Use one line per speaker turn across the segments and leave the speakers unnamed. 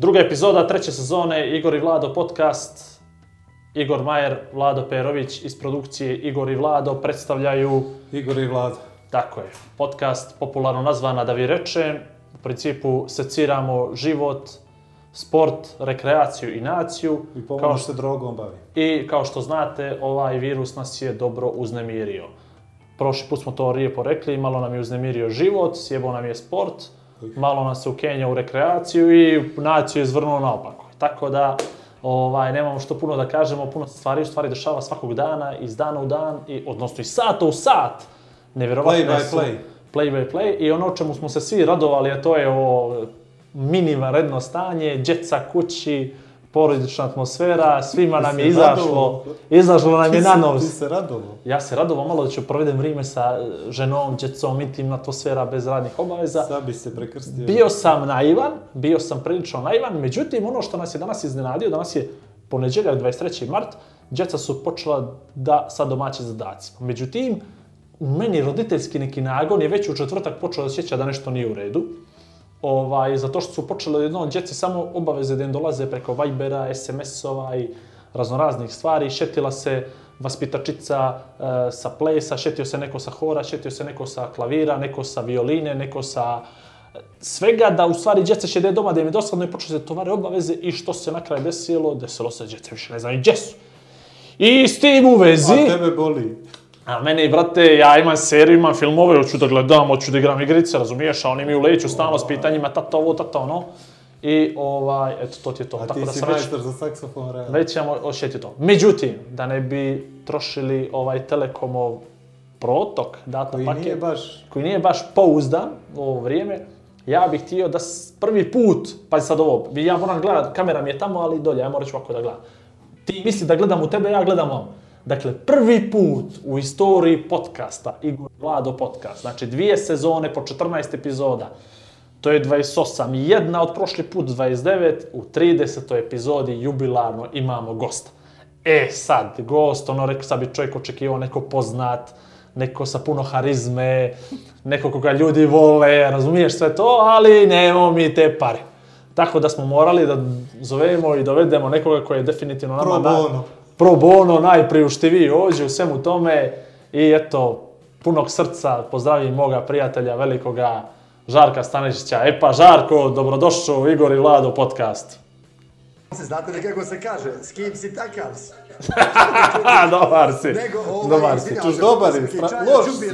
Druga epizoda treće sezone Igor i Vlado podcast. Igor Majer, Vlado Perović iz produkcije Igor i Vlado predstavljaju,
Igor i Vlad.
tako je, podcast popularno nazvana da vi rečem. U principu seciramo život, sport, rekreaciju i naciju.
I pomoć se drogom bavi.
I kao što znate, ovaj virus nas je dobro uznemirio. Prošli put smo to lijepo rekli, malo nam je uznemirio život, sjebao nam je sport, malo nas se ukenja u rekreaciju i naciju je zvrnuo naopako. Tako da, ovaj, nemamo što puno da kažemo, puno se stvari u stvari dešava svakog dana, iz dana u dan, i, odnosno iz sata u sat.
Play by
su-
play.
Play by play. I ono čemu smo se svi radovali, a to je ovo minima redno stanje, djeca kući, porodična atmosfera, svima nam je izašlo, izašlo nam je na nos.
Ti se radovo.
Ja se radovao malo da ću provedem vrijeme sa e, ženom, djecom, intimna atmosfera bez radnih obaveza.
Sad bi se prekrstio.
Bio sam naivan, bio sam prilično naivan, međutim ono što nas je danas iznenadio, danas je ponedjeljak 23. mart, djeca su počela da sa domaćim zadacima. Međutim, meni roditeljski neki nagon je već u četvrtak počeo da sjeća da nešto nije u redu. Ovaj, zato što su počele jedno djeci samo obaveze da im dolaze preko Vibera, SMS-ova i raznoraznih stvari. Šetila se vaspitačica e, sa plesa, šetio se neko sa hora, šetio se neko sa klavira, neko sa violine, neko sa e, svega da u stvari djeca šede doma da im je dosadno i počeo se tovare obaveze i što se na kraju desilo, desilo se djeca više ne znaju gdje su. I s tim u vezi...
A tebe boli.
A mene, brate, ja imam seriju, imam filmove, hoću da gledam, hoću da igram igrice, razumiješ, a oni mi uleću stalno s pitanjima, tata ovo, tata ono. I, ovaj, eto, to ti je to.
A
Tako
ti
da
si
već,
majstor za saksofon, realno.
već ćemo ošeti to. Međutim, da ne bi trošili ovaj Telekomov protok, data
Koji
paket,
nije baš...
koji nije baš pouzdan u ovo vrijeme, ja bih htio da prvi put, pazi sad ovo, ja moram gledat, kamera mi je tamo, ali dolje, ja morat ću ovako da gledam. Ti misli da gledam u tebe, ja gledam vam. Dakle, prvi put u istoriji podcasta, Igor Vlado podcast, znači dvije sezone po 14 epizoda, to je 28, jedna od prošli put 29, u 30. epizodi jubilarno imamo gosta. E sad, gost, ono rekao sad bi čovjek očekivao neko poznat, neko sa puno harizme, neko koga ljudi vole, razumiješ sve to, ali nemamo mi te pare. Tako da smo morali da zovemo i dovedemo nekoga koji je definitivno nama
Pro bono.
Pro bono najpriuštiviji ovdje u svemu tome i eto, punog srca pozdravim moga prijatelja velikoga Žarka Stanišića. E pa Žarko, dobrodošao u Igor i Vlado podcast.
Znate li kako se kaže? S kim si takav si?
Dobar si.
Nego ovaj,
dobar si.
Čuš, dobar fra- loš si.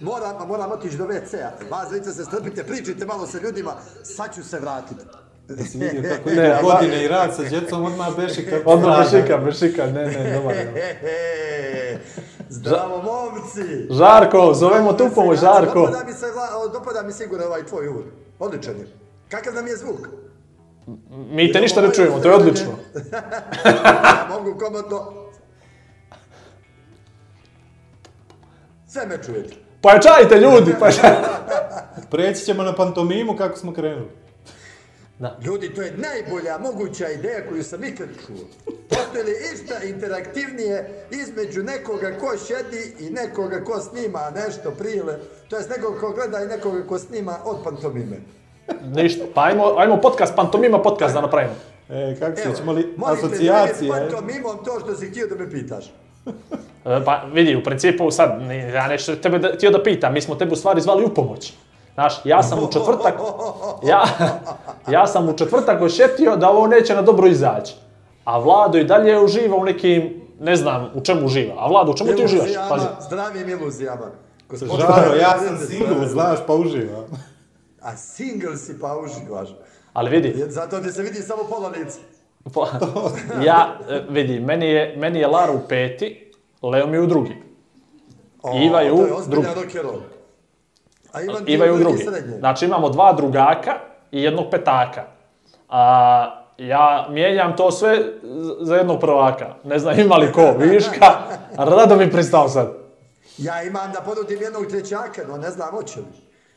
Moram, moram otići do WC-a. Vas dvojica se strpite, pričajte malo sa ljudima, sad ću se vratiti.
Jesi vidio kako
Ne,
ide
a-
godine i rad sa djecom, odmah beši kako
Odmah bešika, bešika, ne, ne, dobar
Zdravo, momci!
Žarko, zovemo tu pomoć, Žarko.
Dopada mi se, dopada mi sigurno ovaj tvoj uvod. Odličan je. Kakav nam je zvuk?
Mi te ništa ne čujemo, to je odlično.
Mogu komotno... Sve me čujete.
Pojačajte ljudi, pojačajte.
Preći ćemo na pantomimu kako smo krenuli.
Ljudi, to je najbolja moguća ideja koju sam ikad čuo. Postoji li išta interaktivnije između nekoga ko šedi i nekoga ko snima nešto prile, to jest nekoga ko gleda i nekoga ko snima od pantomime.
Ništa, pa ajmo, ajmo podcast, pantomima podcast da napravimo.
E, kako se, ćemo li asocijacije?
dragi,
e?
pantomimom to što si htio da me pitaš.
E, Pa vidi, u principu sad, ja nešto tebe da, htio da pitam, mi smo tebe u stvari zvali u pomoć. Znaš, ja sam u četvrtak, ja, ja sam u četvrtak ošetio da ovo neće na dobro izaći. A Vlado i dalje uživa u nekim, ne znam u čemu uživa. A Vlado, u čemu ti uživaš? Pazi.
zdravim iluzijama.
Žaro, ja sam single, znaš, pa uživam.
A single si pa uživaš.
Ali vidi,
Zato ti se vidi samo pola lica.
po, ja, e, vidi, meni je, meni je Lara u peti, Leo mi je u drugi.
O,
Iva je u
to je ozbiljan
drugi.
A Ivan ti
Iva je u
prvi
drugi.
srednje.
Znači imamo dva drugaka i jednog petaka. A, ja mijenjam to sve za jednog prvaka. Ne znam ima li ko viška, rado mi pristao sad.
Ja imam da ponudim jednog trećaka, no ne znam hoće li.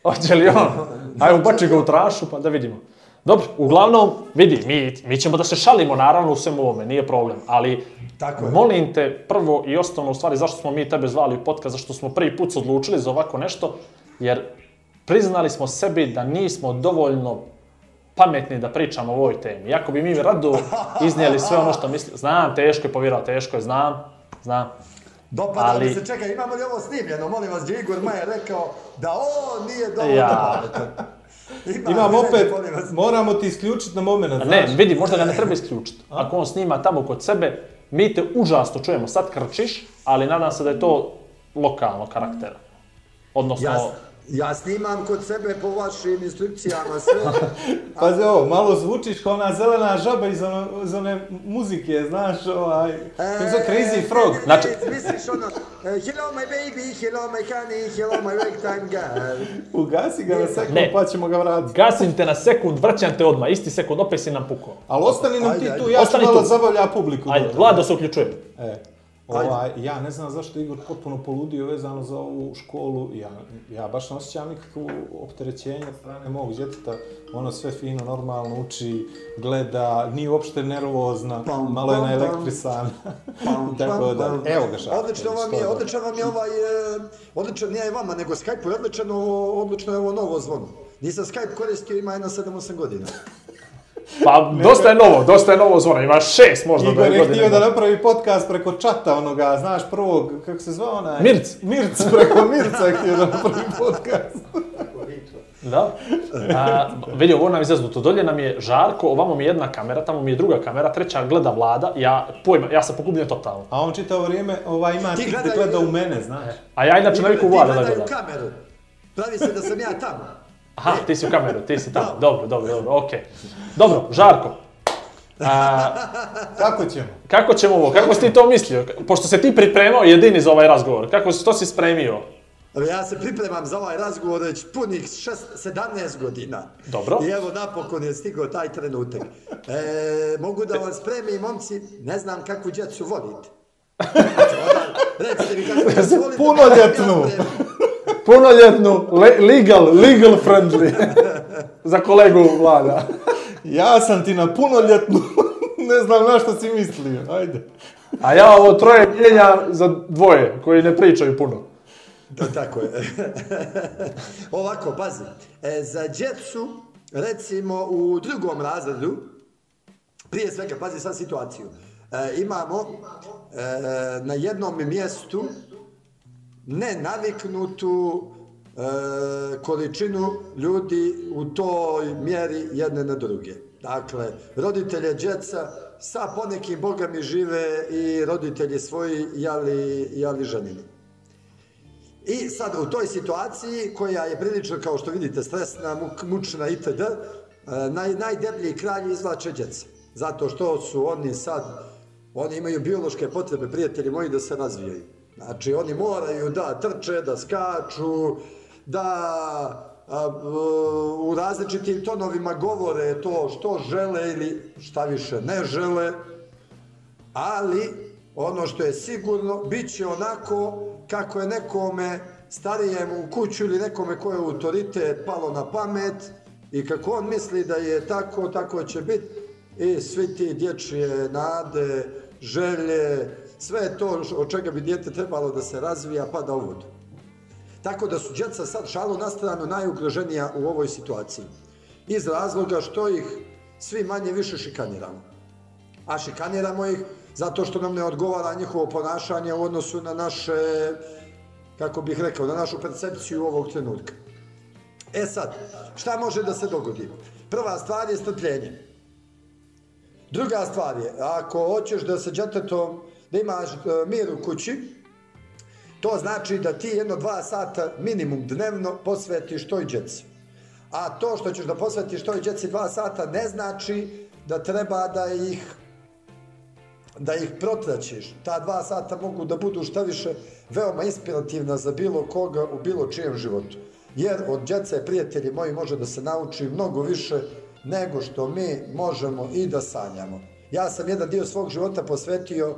Hoće li on? Ajmo, bači ga u trašu pa da vidimo. Dobro, uglavnom, vidi, mi, mi ćemo da se šalimo naravno u svemu ovome, nije problem, ali
Tako je.
molim te prvo i osnovno u stvari zašto smo mi tebe zvali u podcast, zašto smo prvi put se odlučili za ovako nešto, jer priznali smo sebi da nismo dovoljno pametni da pričamo o ovoj temi. Iako bi mi rado iznijeli sve ono što misli. Znam, teško je povjerao, teško je, znam, znam.
Dopada
Ali-
mi se, čekaj, imamo li ovo snimljeno? Molim vas, gdje Igor Majer rekao da on nije dovoljno
Ja.
pametan. Ima,
Imam opet, moramo ti isključiti na moment,
A
znaš.
Ne, vidi, možda ga ne treba isključiti. Ako on snima tamo kod sebe, mi te užasno čujemo. Sad krčiš, ali nadam se da je to lokalno karaktera. Odnosno,
Ja, ja snimam kod sebe po vašim instrukcijama sve.
Pazi ovo, malo zvučiš kao ona zelena žaba iz, ono, iz one muzike, znaš, ovaj, se zove, Crazy Frog.
Znači-
Misliš ono, eh, hello my baby, hello my honey, hello my ragtime girl.
Ugasi ga na sekund,
Ne.
pa ćemo ga vratiti.
gasim te na sekund, vraćam te odmah, isti sekund, opet si nam pukao.
Ali ostani nam
Ajde,
ti
ajde.
tu, ja ću
Ostani
malo
tu.
zabavlja publiku.
Ajde. Vlado se uključuje.
E, ovaj, ja ne znam zašto je Igor potpuno poludio vezano za ovu školu. Ja, ja baš ne osjećam nikakvu opterećenje od strane mog djeteta. Ono sve fino, normalno uči, gleda, nije uopšte nervozna,
Pam,
malo je
pam, pam.
naelektrisan.
Pam,
Tako da, evo ga šaka.
Odlično vam je, odličan vam je ovaj, e, odličan nije vama, nego Skype je odličan, ovo, odlično je ovo novo zvono. Nisam Skype koristio, ima jedno 7-8 godina.
Pa, dosta je novo, dosta je novo zvona, ima šest možda
Igor
da
je htio da
godine.
napravi podcast preko čata onoga, znaš, prvog, kako se zvao onaj?
Mirc.
Mirc, preko Mirca je htio da napravi podcast.
Da. A, vidi, ovo nam je zeznuto. Dolje nam je Žarko, ovamo mi je jedna kamera, tamo mi je druga kamera, treća gleda Vlada, ja, pojma, ja sam pogubljen totalno.
A on čitavo vrijeme ovaj, ima
Ti
tik da
gledaj-
gleda u mene, znaš.
A ja inače naviku
Igor,
Vlada
ti
da
gledaj u
gledam.
kameru. Pravi se da sam ja tamo.
Aha, ti si u kameru, ti si tamo. Dobro, dobro, dobro, okej. Dobro, Žarko,
Kako ćemo?
kako ćemo ovo, kako si ti to mislio? Pošto se ti pripremao jedini za ovaj razgovor, kako si, to si spremio?
Ja se pripremam za ovaj razgovor već punih šest, 17 godina.
Dobro.
I evo napokon je stigao taj trenutak. E, mogu da vam spremim, momci, ne znam kakvu djecu volite. Znači, onda, recite mi kakvu djecu volite.
Punoljetnu.
pa ja.
Punoljetnu, le, legal, legal friendly. za kolegu Vlada.
Ja sam ti na punoljetnu, ne znam na što si mislio, ajde.
A ja ovo troje mijenjam za dvoje, koji ne pričaju puno.
Da, tako je. Ovako, pazi. E, za djecu, recimo u drugom razredu, prije svega, pazi sad situaciju. E, imamo e, na jednom mjestu nenaviknutu e, količinu ljudi u toj mjeri jedne na druge. Dakle, roditelje djeca sa ponekim bogami žive i roditelji svoji jali, jali ženini. I sad u toj situaciji koja je prilično kao što vidite stresna, muk- mučna itd. e, Naj, najdeblji kralj izvlače djeca. Zato što su oni sad, oni imaju biološke potrebe, prijatelji moji, da se razvijaju. Znači oni moraju da trče, da skaču, da a, u različitim tonovima govore to što žele ili šta više ne žele ali ono što je sigurno, bit će onako kako je nekome starijem u kuću ili nekome ko je autoritet palo na pamet i kako on misli da je tako, tako će biti i svi ti dječje nade, želje, sve to od čega bi dijete trebalo da se razvija pada u vodu. Tako da su djeca sad šalu na najugroženija u ovoj situaciji. Iz razloga što ih svi manje više šikaniramo a šikaniramo ih zato što nam ne odgovara njihovo ponašanje u odnosu na naše, kako bih rekao, na našu percepciju ovog trenutka. E sad, šta može da se dogodi? Prva stvar je strpljenje. Druga stvar je, ako hoćeš da se djetetom, da imaš e, mir u kući, to znači da ti jedno dva sata minimum dnevno posvetiš toj djeci. A to što ćeš da posvetiš toj djeci dva sata ne znači da treba da ih da ih protraćiš. Ta dva sata mogu da budu šta više veoma inspirativna za bilo koga u bilo čijem životu. Jer od djece, prijatelji moji, može da se nauči mnogo više nego što mi možemo i da sanjamo. Ja sam jedan dio svog života posvetio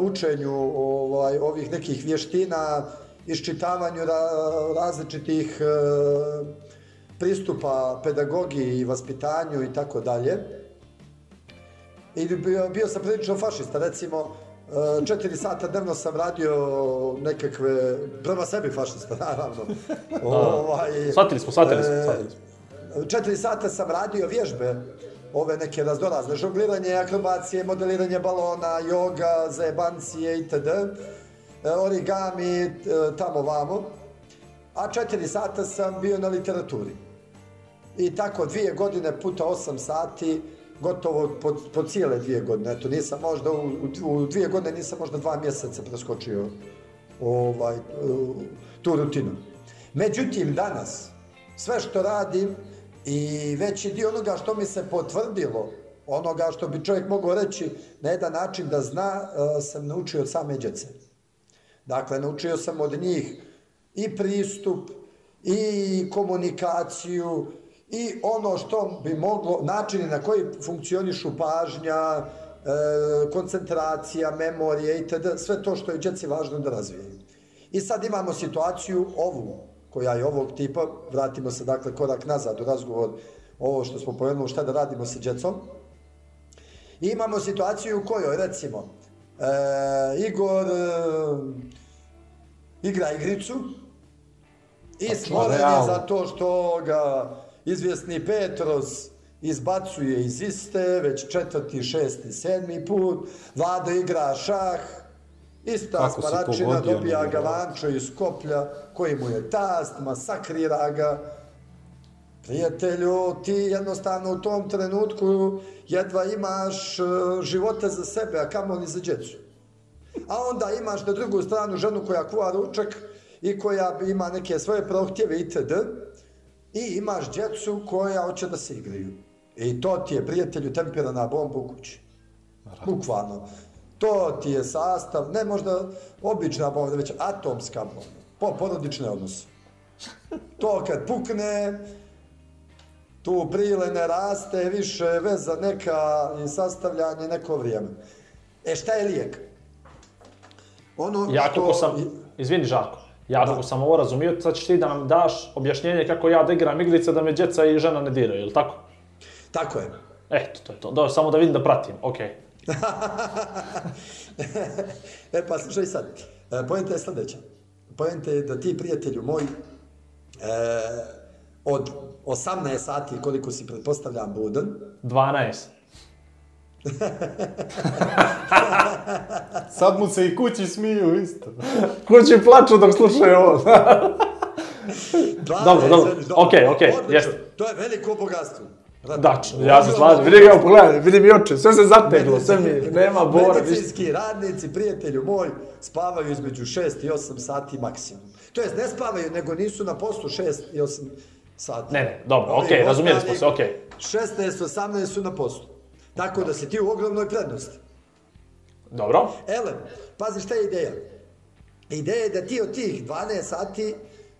učenju ovaj, ovih nekih vještina, iščitavanju ra, različitih uh, pristupa pedagogiji i vaspitanju i tako dalje. I bio, bio sam prilično fašista, recimo, e, četiri sata dnevno sam radio nekakve, prema sebi fašista, naravno.
ovaj, shvatili smo, shvatili smo, shvatili
smo. Četiri sata sam radio vježbe, ove neke razdorazne, žongliranje, akrobacije, modeliranje balona, joga, zajebancije itd. E, origami, e, tamo vamo. A četiri sata sam bio na literaturi. I tako dvije godine puta osam sati, gotovo po, po cijele dvije godine. Eto, nisam možda, u, u dvije godine nisam možda dva mjeseca preskočio ovaj, e, tu rutinu. Međutim, danas, sve što radim i veći dio onoga što mi se potvrdilo, onoga što bi čovjek mogao reći na jedan način da zna, e, sam naučio od same djece. Dakle, naučio sam od njih i pristup, i komunikaciju, i ono što bi moglo, načini na koji funkcionišu pažnja, e, koncentracija, memorije itd. Sve to što je djeci važno da razvijaju. I sad imamo situaciju ovu, koja je ovog tipa, vratimo se dakle korak nazad u razgovor ovo što smo pomenuli, šta da radimo sa djecom. I imamo situaciju u kojoj, recimo, e, Igor e, igra igricu i smoren je za to što ga izvjesni Petros izbacuje iz iste, već četvrti, šesti, sedmi put, Vlado igra šah, ista sparačina dobija ga Vančo iz Koplja, koji mu je tast, masakrira ga. Prijatelju, ti jednostavno u tom trenutku jedva imaš e, živote za sebe, a kamo ni za djecu. A onda imaš na drugu stranu ženu koja kuva ručak i koja ima neke svoje prohtjeve itd i imaš djecu koja hoće da se igraju. I to ti je, prijatelju, temperana bomba u kući. Bukvalno. To ti je sastav, ne možda obična bomba, već atomska bomba. Po porodične odnose. To kad pukne, tu prile ne raste, više veza neka i sastavljanje neko vrijeme. E šta je lijek?
Ono ja što... sam, izvini Žako, Ja da. sam ovo razumio, sad ćeš ti da nam daš objašnjenje kako ja da igram igrice da me djeca i žena ne diraju, je li tako?
Tako je.
Eto, to je to. Dobro, samo da vidim da pratim, okej.
E pa, slušaj sad. E, pojenta je sljedeća. Pojenta je da ti, prijatelju moj, e, od 18 sati koliko si pretpostavljam budan.
12.
Sad mu se i kući smiju isto.
kući plaču dok slušaju ovo. dobro, dobro, okej, okej, jeste.
To je veliko bogatstvo.
Da, ja se slažem. Vidi ga, pogledaj, vidi mi oči, sve se zateglo, sve mi, nema bora.
Medicinski radnici, prijatelju moj, spavaju između 6 i 8 sati maksimum. To jest, ne spavaju, nego nisu na postu 6 i 8 sati.
Ne, ne, dobro, okej, okay, razumijeli smo se, okej.
Okay. 16, 18 su na postu. Tako da si ti u ogromnoj prednosti.
Dobro.
Ele, pazi šta je ideja. Ideja je da ti od tih 12 sati,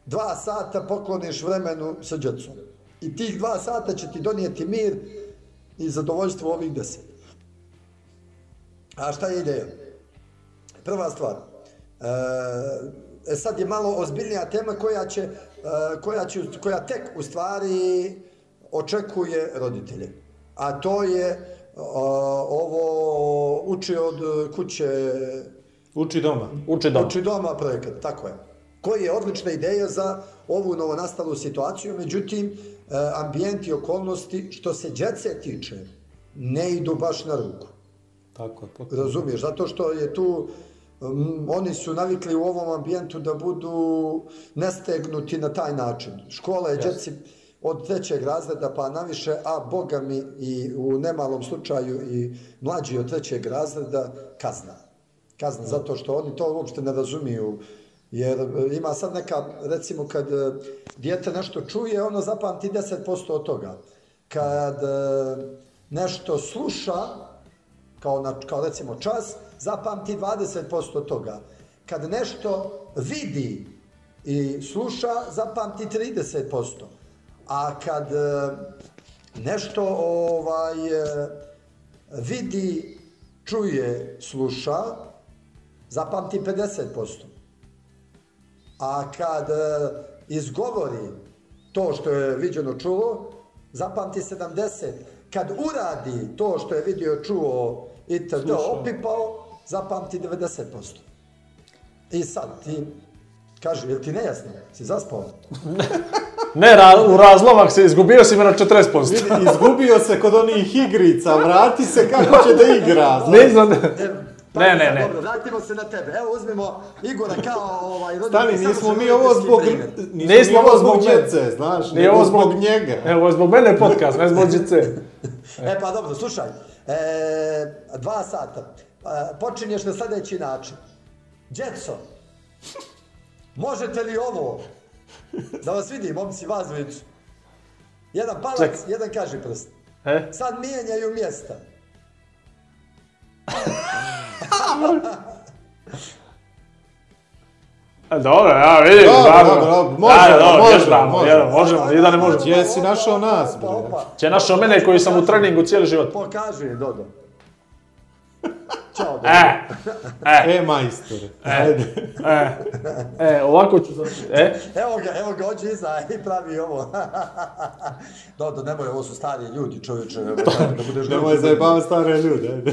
2 sata pokloniš vremenu sa djecom. I tih 2 sata će ti donijeti mir i zadovoljstvo ovih 10. A šta je ideja? Prva stvar. E, e sad je malo ozbiljnija tema koja će, e, koja će, koja tek u stvari očekuje roditelje. A to je ovo uči od kuće...
Uči doma.
Uči doma.
Uči doma projekat, tako je. Koji je odlična ideja za ovu novonastalu situaciju, međutim, ambijent i okolnosti, što se djece tiče, ne idu baš na ruku.
Tako
je. Razumiješ, zato što je tu, um, oni su navikli u ovom ambijentu da budu nestegnuti na taj način. Škola je yes. djeci od trećeg razreda pa naviše, a boga mi i u nemalom slučaju i mlađi od trećeg razreda kazna. Kazna mm. zato što oni to uopšte ne razumiju. Jer e, ima sad neka, recimo kad e, dijete nešto čuje, ono zapamti 10% od toga. Kad e, nešto sluša, kao, na, kao recimo čas, zapamti 20% od toga. Kad nešto vidi i sluša, zapamti 30%. A kad nešto ovaj, vidi, čuje, sluša, zapamti 50%. A kad e, izgovori to što je viđeno čulo, zapamti 70. Kad uradi to što je vidio, čuo i td. opipao, zapamti 90%. I sad ti, kaži, je li ti nejasno? Si zaspao?
Ne, ra, u razlomak se izgubio si me na 40%.
Vidi, izgubio se kod onih igrica, vrati se kako će da igra. znaš.
Ne znam.
E,
Ne, ne, ne.
Dobro, vratimo se na tebe. Evo, uzmimo Igora kao ovaj...
Stani, nismo mi ovo zbog,
primjer.
nismo
Nismo ovo
zbog djece, znaš,
Nije ovo
zbog, njega.
Evo, ovo je zbog mene podcast, ne zbog džice.
E pa dobro, slušaj, e, dva sata. E, počinješ na sljedeći način. Djeco, možete li ovo? Da vas vidim, momci, vas dvojicu. Jedan palac,
Čekaj.
jedan kaži prst.
E?
Sad mijenjaju mjesta.
E, Dobro, ja vidim.
Dobro,
dobro.
dobro, možemo,
Ajde, dobro,
možemo,
vježbamo,
možemo.
jedan, možemo, jedan ne možemo.
Gdje si našao nas, bre?
opa.
Će našao mene koji sam u treningu cijeli život.
Pokaži, Dodo. Ćao, Dodo.
E, e,
E, majstore, ajde.
e, e, ovako ću završiti. E,
Evo ga, evo ga, ođe iza i pravi ovo. Dodo, nemoj, ovo su stari ljudi, čovječe. Da budeš
Nemoj zajebavati stare ljude, ajde.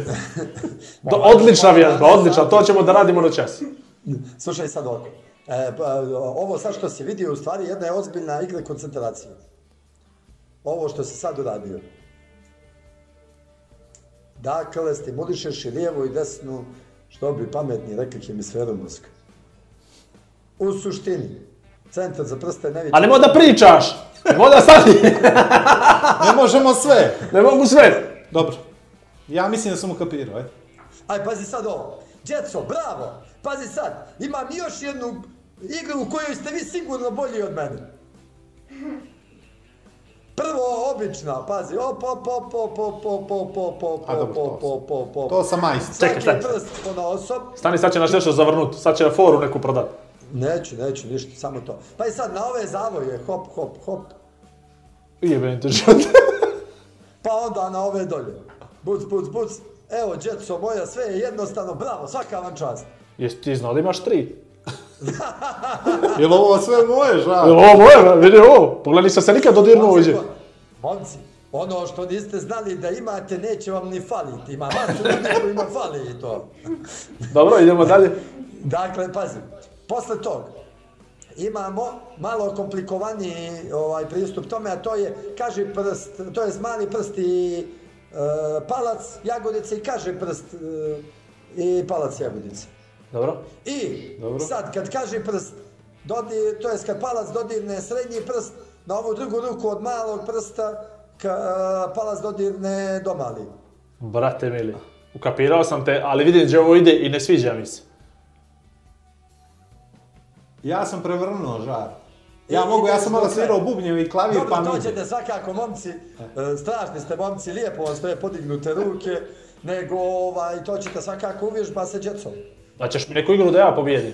do, odlična vježba, odlična, to ćemo da radimo na čas.
Slušaj sad ovako. E, pa, ovo sad što si vidio, u stvari jedna je ozbiljna igra koncentracije. Ovo što si sad uradio. Dakle, stimulišeš i lijevu i desnu, što bi pametni rekli, hemisferu mozga. U suštini, centar za prste ne vidi...
A nemoj da pričaš! Nemoj da sad...
Ne možemo sve.
Ne mogu sve!
Dobro. Ja mislim da sam ukapirao, ajde.
Aj, pazi sad ovo. Djeco, bravo! Pazi sad, imam još jednu igru u kojoj ste vi sigurno bolji od mene. Prvo, obična, pazi, op, op, op, op, op, op, op, op, op,
A, dobro,
op,
to
op, op, op.
To sam majstor.
Čekaj, šta je?
Svaki prst po osob.
Stani, sad će nas nešto zavrnut, sad će foru neku prodat.
Neću, neću, ništa, samo to. Pa i sad, na ove zavoje, hop, hop, hop.
Jebem te život.
Pa onda na ove dolje. Buc, buc, buc. Evo, djeco moja, sve je jednostavno, bravo, svaka vam čast.
Jesi ti znao da imaš tri?
Jel ovo sve moje, žal?
Ovo moje, vidi ovo. Pogledaj, nisam se nikad dodirnuo ovdje.
Momci, ono što niste znali da imate, neće vam ni faliti. Ima masu ljudi kojima fali i to.
Dobro, idemo dalje.
Dakle, pazi, posle tog imamo malo komplikovaniji ovaj pristup tome, a to je kaži prst, to je mali prst i e, palac jagodice i kaži prst e, i palac jagodice.
Dobro.
I
Dobro.
sad kad kaže prst, dodir, to jest kad palac dodirne srednji prst, na ovu drugu ruku od malog prsta, ka, e, palac dodirne do mali.
Brate mili, ukapirao sam te, ali vidim gdje ovo ide i ne sviđa mi se.
Ja sam prevrnuo žar. Ja
I-
mogu, ja sam malo svirao bubnjevi i klavir,
Dobro,
pa mi ide.
dođete svakako, momci, e, strašni ste momci, lijepo vam stoje podignute ruke, nego ovaj, to ćete svakako uvježba sa djecom.
Da ćeš mi neku igru da ja pobijedim.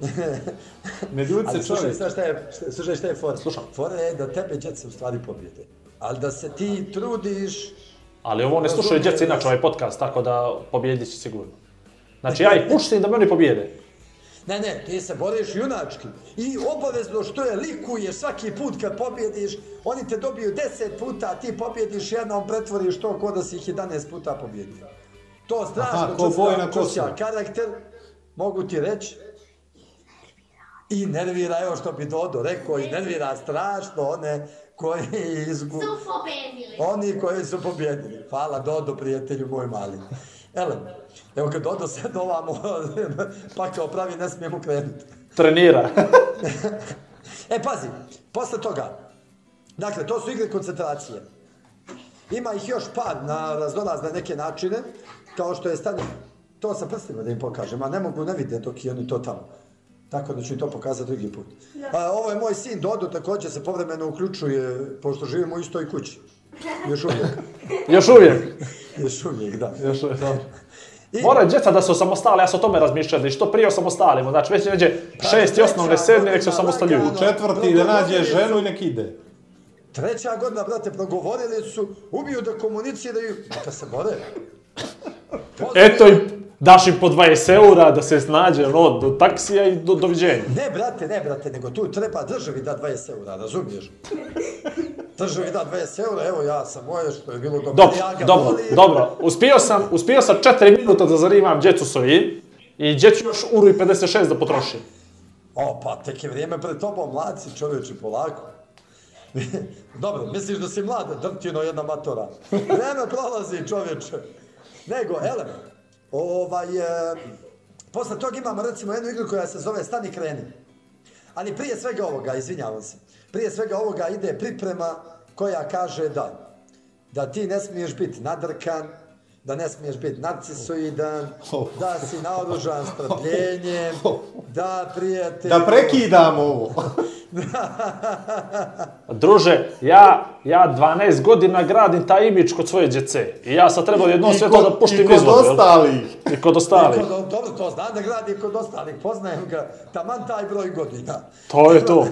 Ne ljud
Ali
se
slušaj,
čovjek.
sad šta je, slušaj šta je fora.
Slušam.
Fora je da tebe djeca u stvari pobjede. Ali da se ti trudiš,
Ali ovo ne slušaju djeca inače ovaj podcast, tako da pobjedit će sigurno. Znači ja ih puštim da me oni pobijede.
Ne, ne, ti se boriš junački. I obavezno što je likuješ svaki put kad pobjediš, oni te dobiju 10 puta, a ti pobjediš jednom, pretvoriš to ko da si ih 11 puta pobjedio. To strašno
Aha, ko na
karakter, mogu ti reći. I nervira, evo što bi Dodo rekao, i nervira strašno one koji izgu...
su pobedili.
Oni koji su pobjedili. Hvala Dodo, prijatelju moj mali. Ele, evo kad Dodo sad ovamo, pa kao pravi ne smijemo krenuti.
Trenira.
E, pazi, posle toga, dakle, to su igre koncentracije. Ima ih još par na raznorazne neke načine, kao što je stanje, to sa prstima da im pokažem, a ne mogu, ne vide dok i oni to tamo. Tako da ću im to pokazati drugi put. A, ovo je moj sin Dodo, također se povremeno uključuje, pošto živimo u istoj kući. Još uvijek.
Još uvijek.
Još uvijek, da.
Još uvijek.
I,
Moraju djeca da se osamostale, ja sam o tome razmišljao, da što prije osamostalimo. Znači već neđe šest i osnovne, sedmi, nek se osamostaljuju.
U četvrti da nađe ženu i nek ide.
Treća godina, brate, progovorili su, ubiju da komuniciraju, neka se bore.
Eto i daš im po 20 eura da se snađe ono, do taksija i do, doviđenja.
Ne, brate, ne, brate, nego tu treba državi da 20 eura, razumiješ? Državi da 20 eura, evo ja sam moje što je bilo dobro.
Dobro,
ja
dobro, dobro. Uspio sam, uspio sam 4 minuta da zarivam djecu soji i djecu još uru i 56 da potrošim.
O, pa tek je vrijeme pred tobom, mlad si čovječi, polako. Dobro, misliš da si mlad, drtino jedna matora. Vreme prolazi čovječe. Nego, ele, ovaj, e, posle toga imamo recimo jednu igru koja se zove Stani kreni. Ali prije svega ovoga, izvinjavam se, prije svega ovoga ide priprema koja kaže da, da ti ne smiješ biti nadrkan, da ne smiješ biti narcisoidan, da si naoružan strpljenjem, da prijatelj...
Da prekidamo ovo.
Druže, ja, ja 12 godina gradim taj imidž kod svoje djece. I ja sad trebao jedno sve to da puštim
I kod
izvod,
ostalih.
I kod ostalih.
Dobro, to znam da gradi kod ostalih, poznajem ga, taman taj broj godina.
To je to.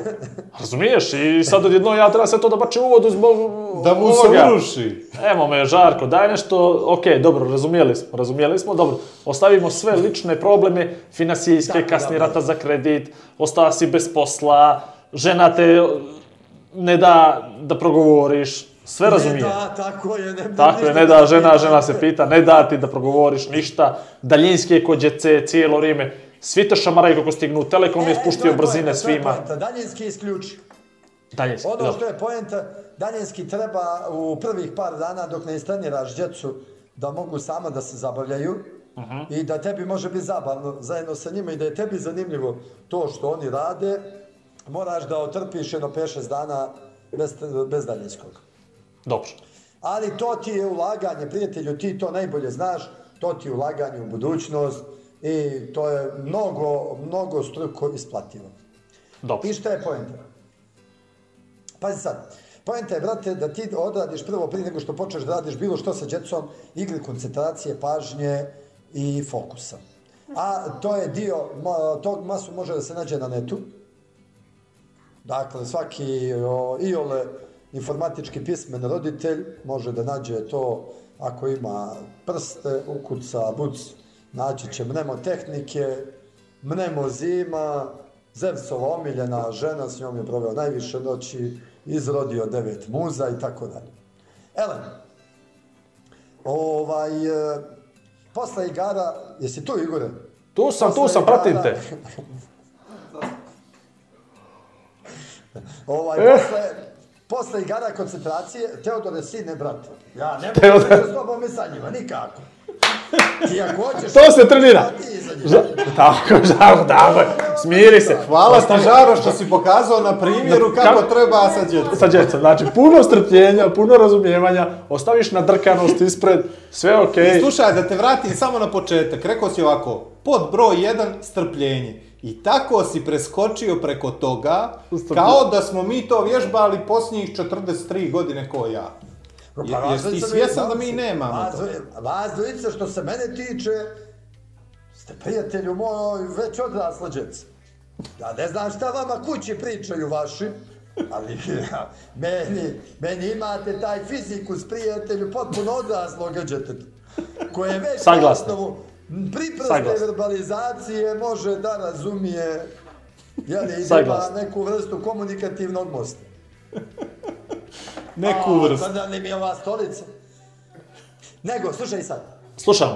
Razumiješ? I sad odjedno ja treba sve to da bačem u vodu zbog
Da mu se uruši.
Evo me, Žarko, daj nešto, ok, dobro, razumijeli smo, razumijeli smo, dobro, ostavimo sve lične probleme, finansijske, kasni rata za kredit, ostala si bez posla, žena te ne da da progovoriš, sve razumije.
Ne da, tako je. Ne,
Tako je, ne da žena, žena se pita, ne da ti da progovoriš ništa, daljinske kod djece cijelo vrijeme, svi te šamaraju kako stignu, Telekom je
E, to
spuštio
je
brzine
poenta, to je
svima.
Daljinski isključi.
Daljinski,
Ono što je poenta, daljinski treba u prvih par dana dok ne istreniraš djecu da mogu sama da se zabavljaju i da tebi može biti zabavno zajedno sa njima i da je tebi zanimljivo to što oni rade, moraš da otrpiš jedno 5-6 dana bez, bez daljinskog.
Dobro.
Ali to ti je ulaganje, prijatelju, ti to najbolje znaš, to ti je ulaganje u budućnost i to je mnogo, mnogo struko isplativo.
Dobro.
I šta je poenta? Pazi sad, poenta je, brate, da ti odradiš prvo prije nego što počneš da radiš bilo što sa djecom, igre koncentracije, pažnje i fokusa. A to je dio, ma- tog masu može da se nađe na netu. Dakle, svaki o, iole informatički pismen roditelj može da nađe to ako ima prste, ukuca, buc, naći će mnemotehnike, mnemozima, Zevsova omiljena žena, s njom je proveo najviše noći, izrodio devet muza i tako dalje. Ele, ovaj, e, posle igara, jesi tu Igore?
Tu sam, tu
Posle
sam, pratim
igara-
te.
Ovaj,
Eh.
posle, posle igara koncentracije, Teodore, sine, brate. Ja ne mogu
Teodore.
da s tobom i sa njima, nikako. Ti ako hoćeš...
To se trenira. Ža- Tako, žao, tako. Smiri se.
Hvala ti, Žaro, što si pokazao na primjeru kako
Kako-
treba sa djecom.
Sa djecom, znači puno strpljenja, puno razumijevanja, ostaviš nadrkanost ispred, sve okej.
I slušaj, da te vratim samo na početak. Rekao si ovako, pod broj 1, strpljenje. I tako si preskočio preko toga,
Strpljenje.
kao da smo mi to vježbali posljednjih 43 godine ko ja. Je,
Pa,
jesi ti svjesan da mi nemamo
vas,
to?
Vas dvojica, što se mene tiče, ste prijatelju moj već odrasla djeca. Ja ne znam šta vama kući pričaju vaši, ali ja, meni, meni imate taj fizikus prijatelju potpuno odraslog djeteta. Koje već na
Saglasno.
osnovu
Saglasno.
verbalizacije može da razumije jeli, ima
Saglasno.
neku vrstu komunikativnog mosta.
Neku
A,
vrstu.
Sada li mi je ova stolica? Nego, slušaj sad.
Slušam.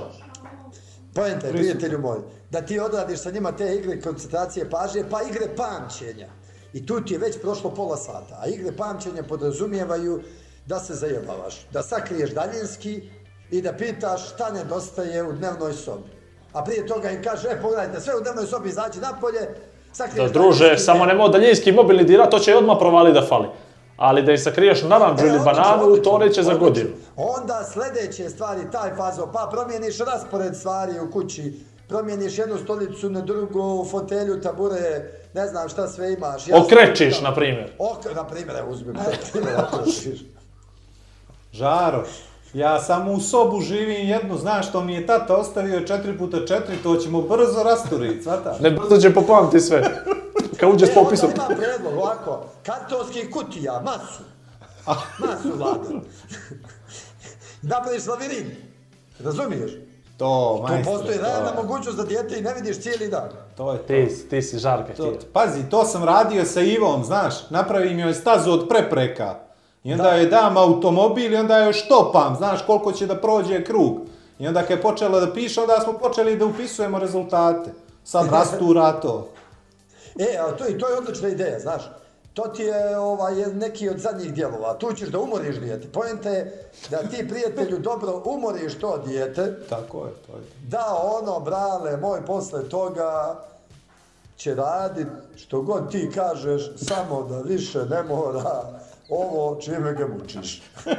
Poenta je, prijatelju moj, da ti odradiš sa njima te igre koncentracije pažnje, pa igre pamćenja. I tu ti je već prošlo pola sata. A igre pamćenja podrazumijevaju da se zajebavaš, da sakriješ daljinski i da pitaš šta nedostaje u dnevnoj sobi. A prije toga im kaže, e, pogledajte, sve u dnevnoj sobi izađi napolje,
Da,
sakriješ
druže,
daljinski,
samo nemoj daljinski mobilni dira, to će odmah provali da fali. Ali da im sakriješ naranđu
E,
ili bananu, to neće za godinu.
Onda sljedeće stvari, taj fazo, pa promijeniš raspored stvari u kući, promijeniš jednu stolicu na drugu, fotelju, tabure, ne znam šta sve imaš. Ja
Okrečiš, na primjer.
Ok, na primjer, evo uzmem, na primjer, okrečiš.
Žaro, ja samo u sobu živim jednu, znaš što mi je tata ostavio 4 puta 4, to ćemo brzo rasturiti, svataš?
Ne brzo će popamti sve. Kad uđe s
E,
popisom.
onda imam predlog, ovako, kartonskih kutija, masu. Masu vlada. Napraviš lavirin. Razumiješ?
To,
Tu
majstre,
postoji
to je-
mogućnost da dijete i ne vidiš cijeli dan.
To je to.
Ti, si- ti si žarka
To,
ti.
pazi, to sam radio sa Ivom, znaš, napravim joj stazu od prepreka. I onda joj dam automobil i onda joj štopam, znaš koliko će da prođe krug. I onda kad je počela da piše, onda smo počeli da upisujemo rezultate. Sad rastura to.
E, a to, i to je odlična ideja, znaš. To ti je ovaj, je neki od zadnjih dijelova. Tu ćeš da umoriš dijete. Pojenta je da ti, prijatelju, dobro umoriš to dijete,
Tako je, to je.
da ono, brale, moj, posle toga će radit što god ti kažeš, samo da više ne mora ovo čime ga mučiš.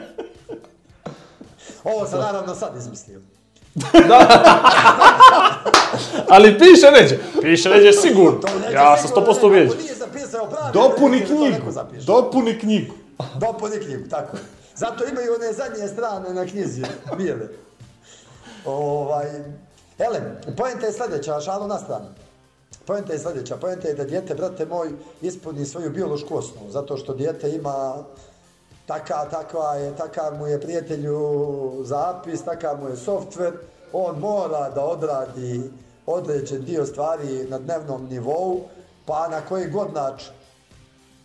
Ovo sam naravno sad izmislio.
Ali piše neđe. Piše neđe sigurno.
To neće
Ja sam 100%
neko
ubijeđen.
Nije zapisao pravi.
Dopuni
da
knjigu, dopuni knjigu.
Dopuni knjigu, tako. Zato imaju one zadnje strane na knjizi, bijele. Ovaj, ele, pojenta je sljedeća, šalu na stranu. Pojenta je sljedeća, pojenta je da dijete, brate moj, ispuni svoju biološku osnovu, zato što dijete ima taka, takva je, takav mu je prijatelju zapis, takav mu je softver, on mora da odradi određen dio stvari na dnevnom nivou, pa na koji god način.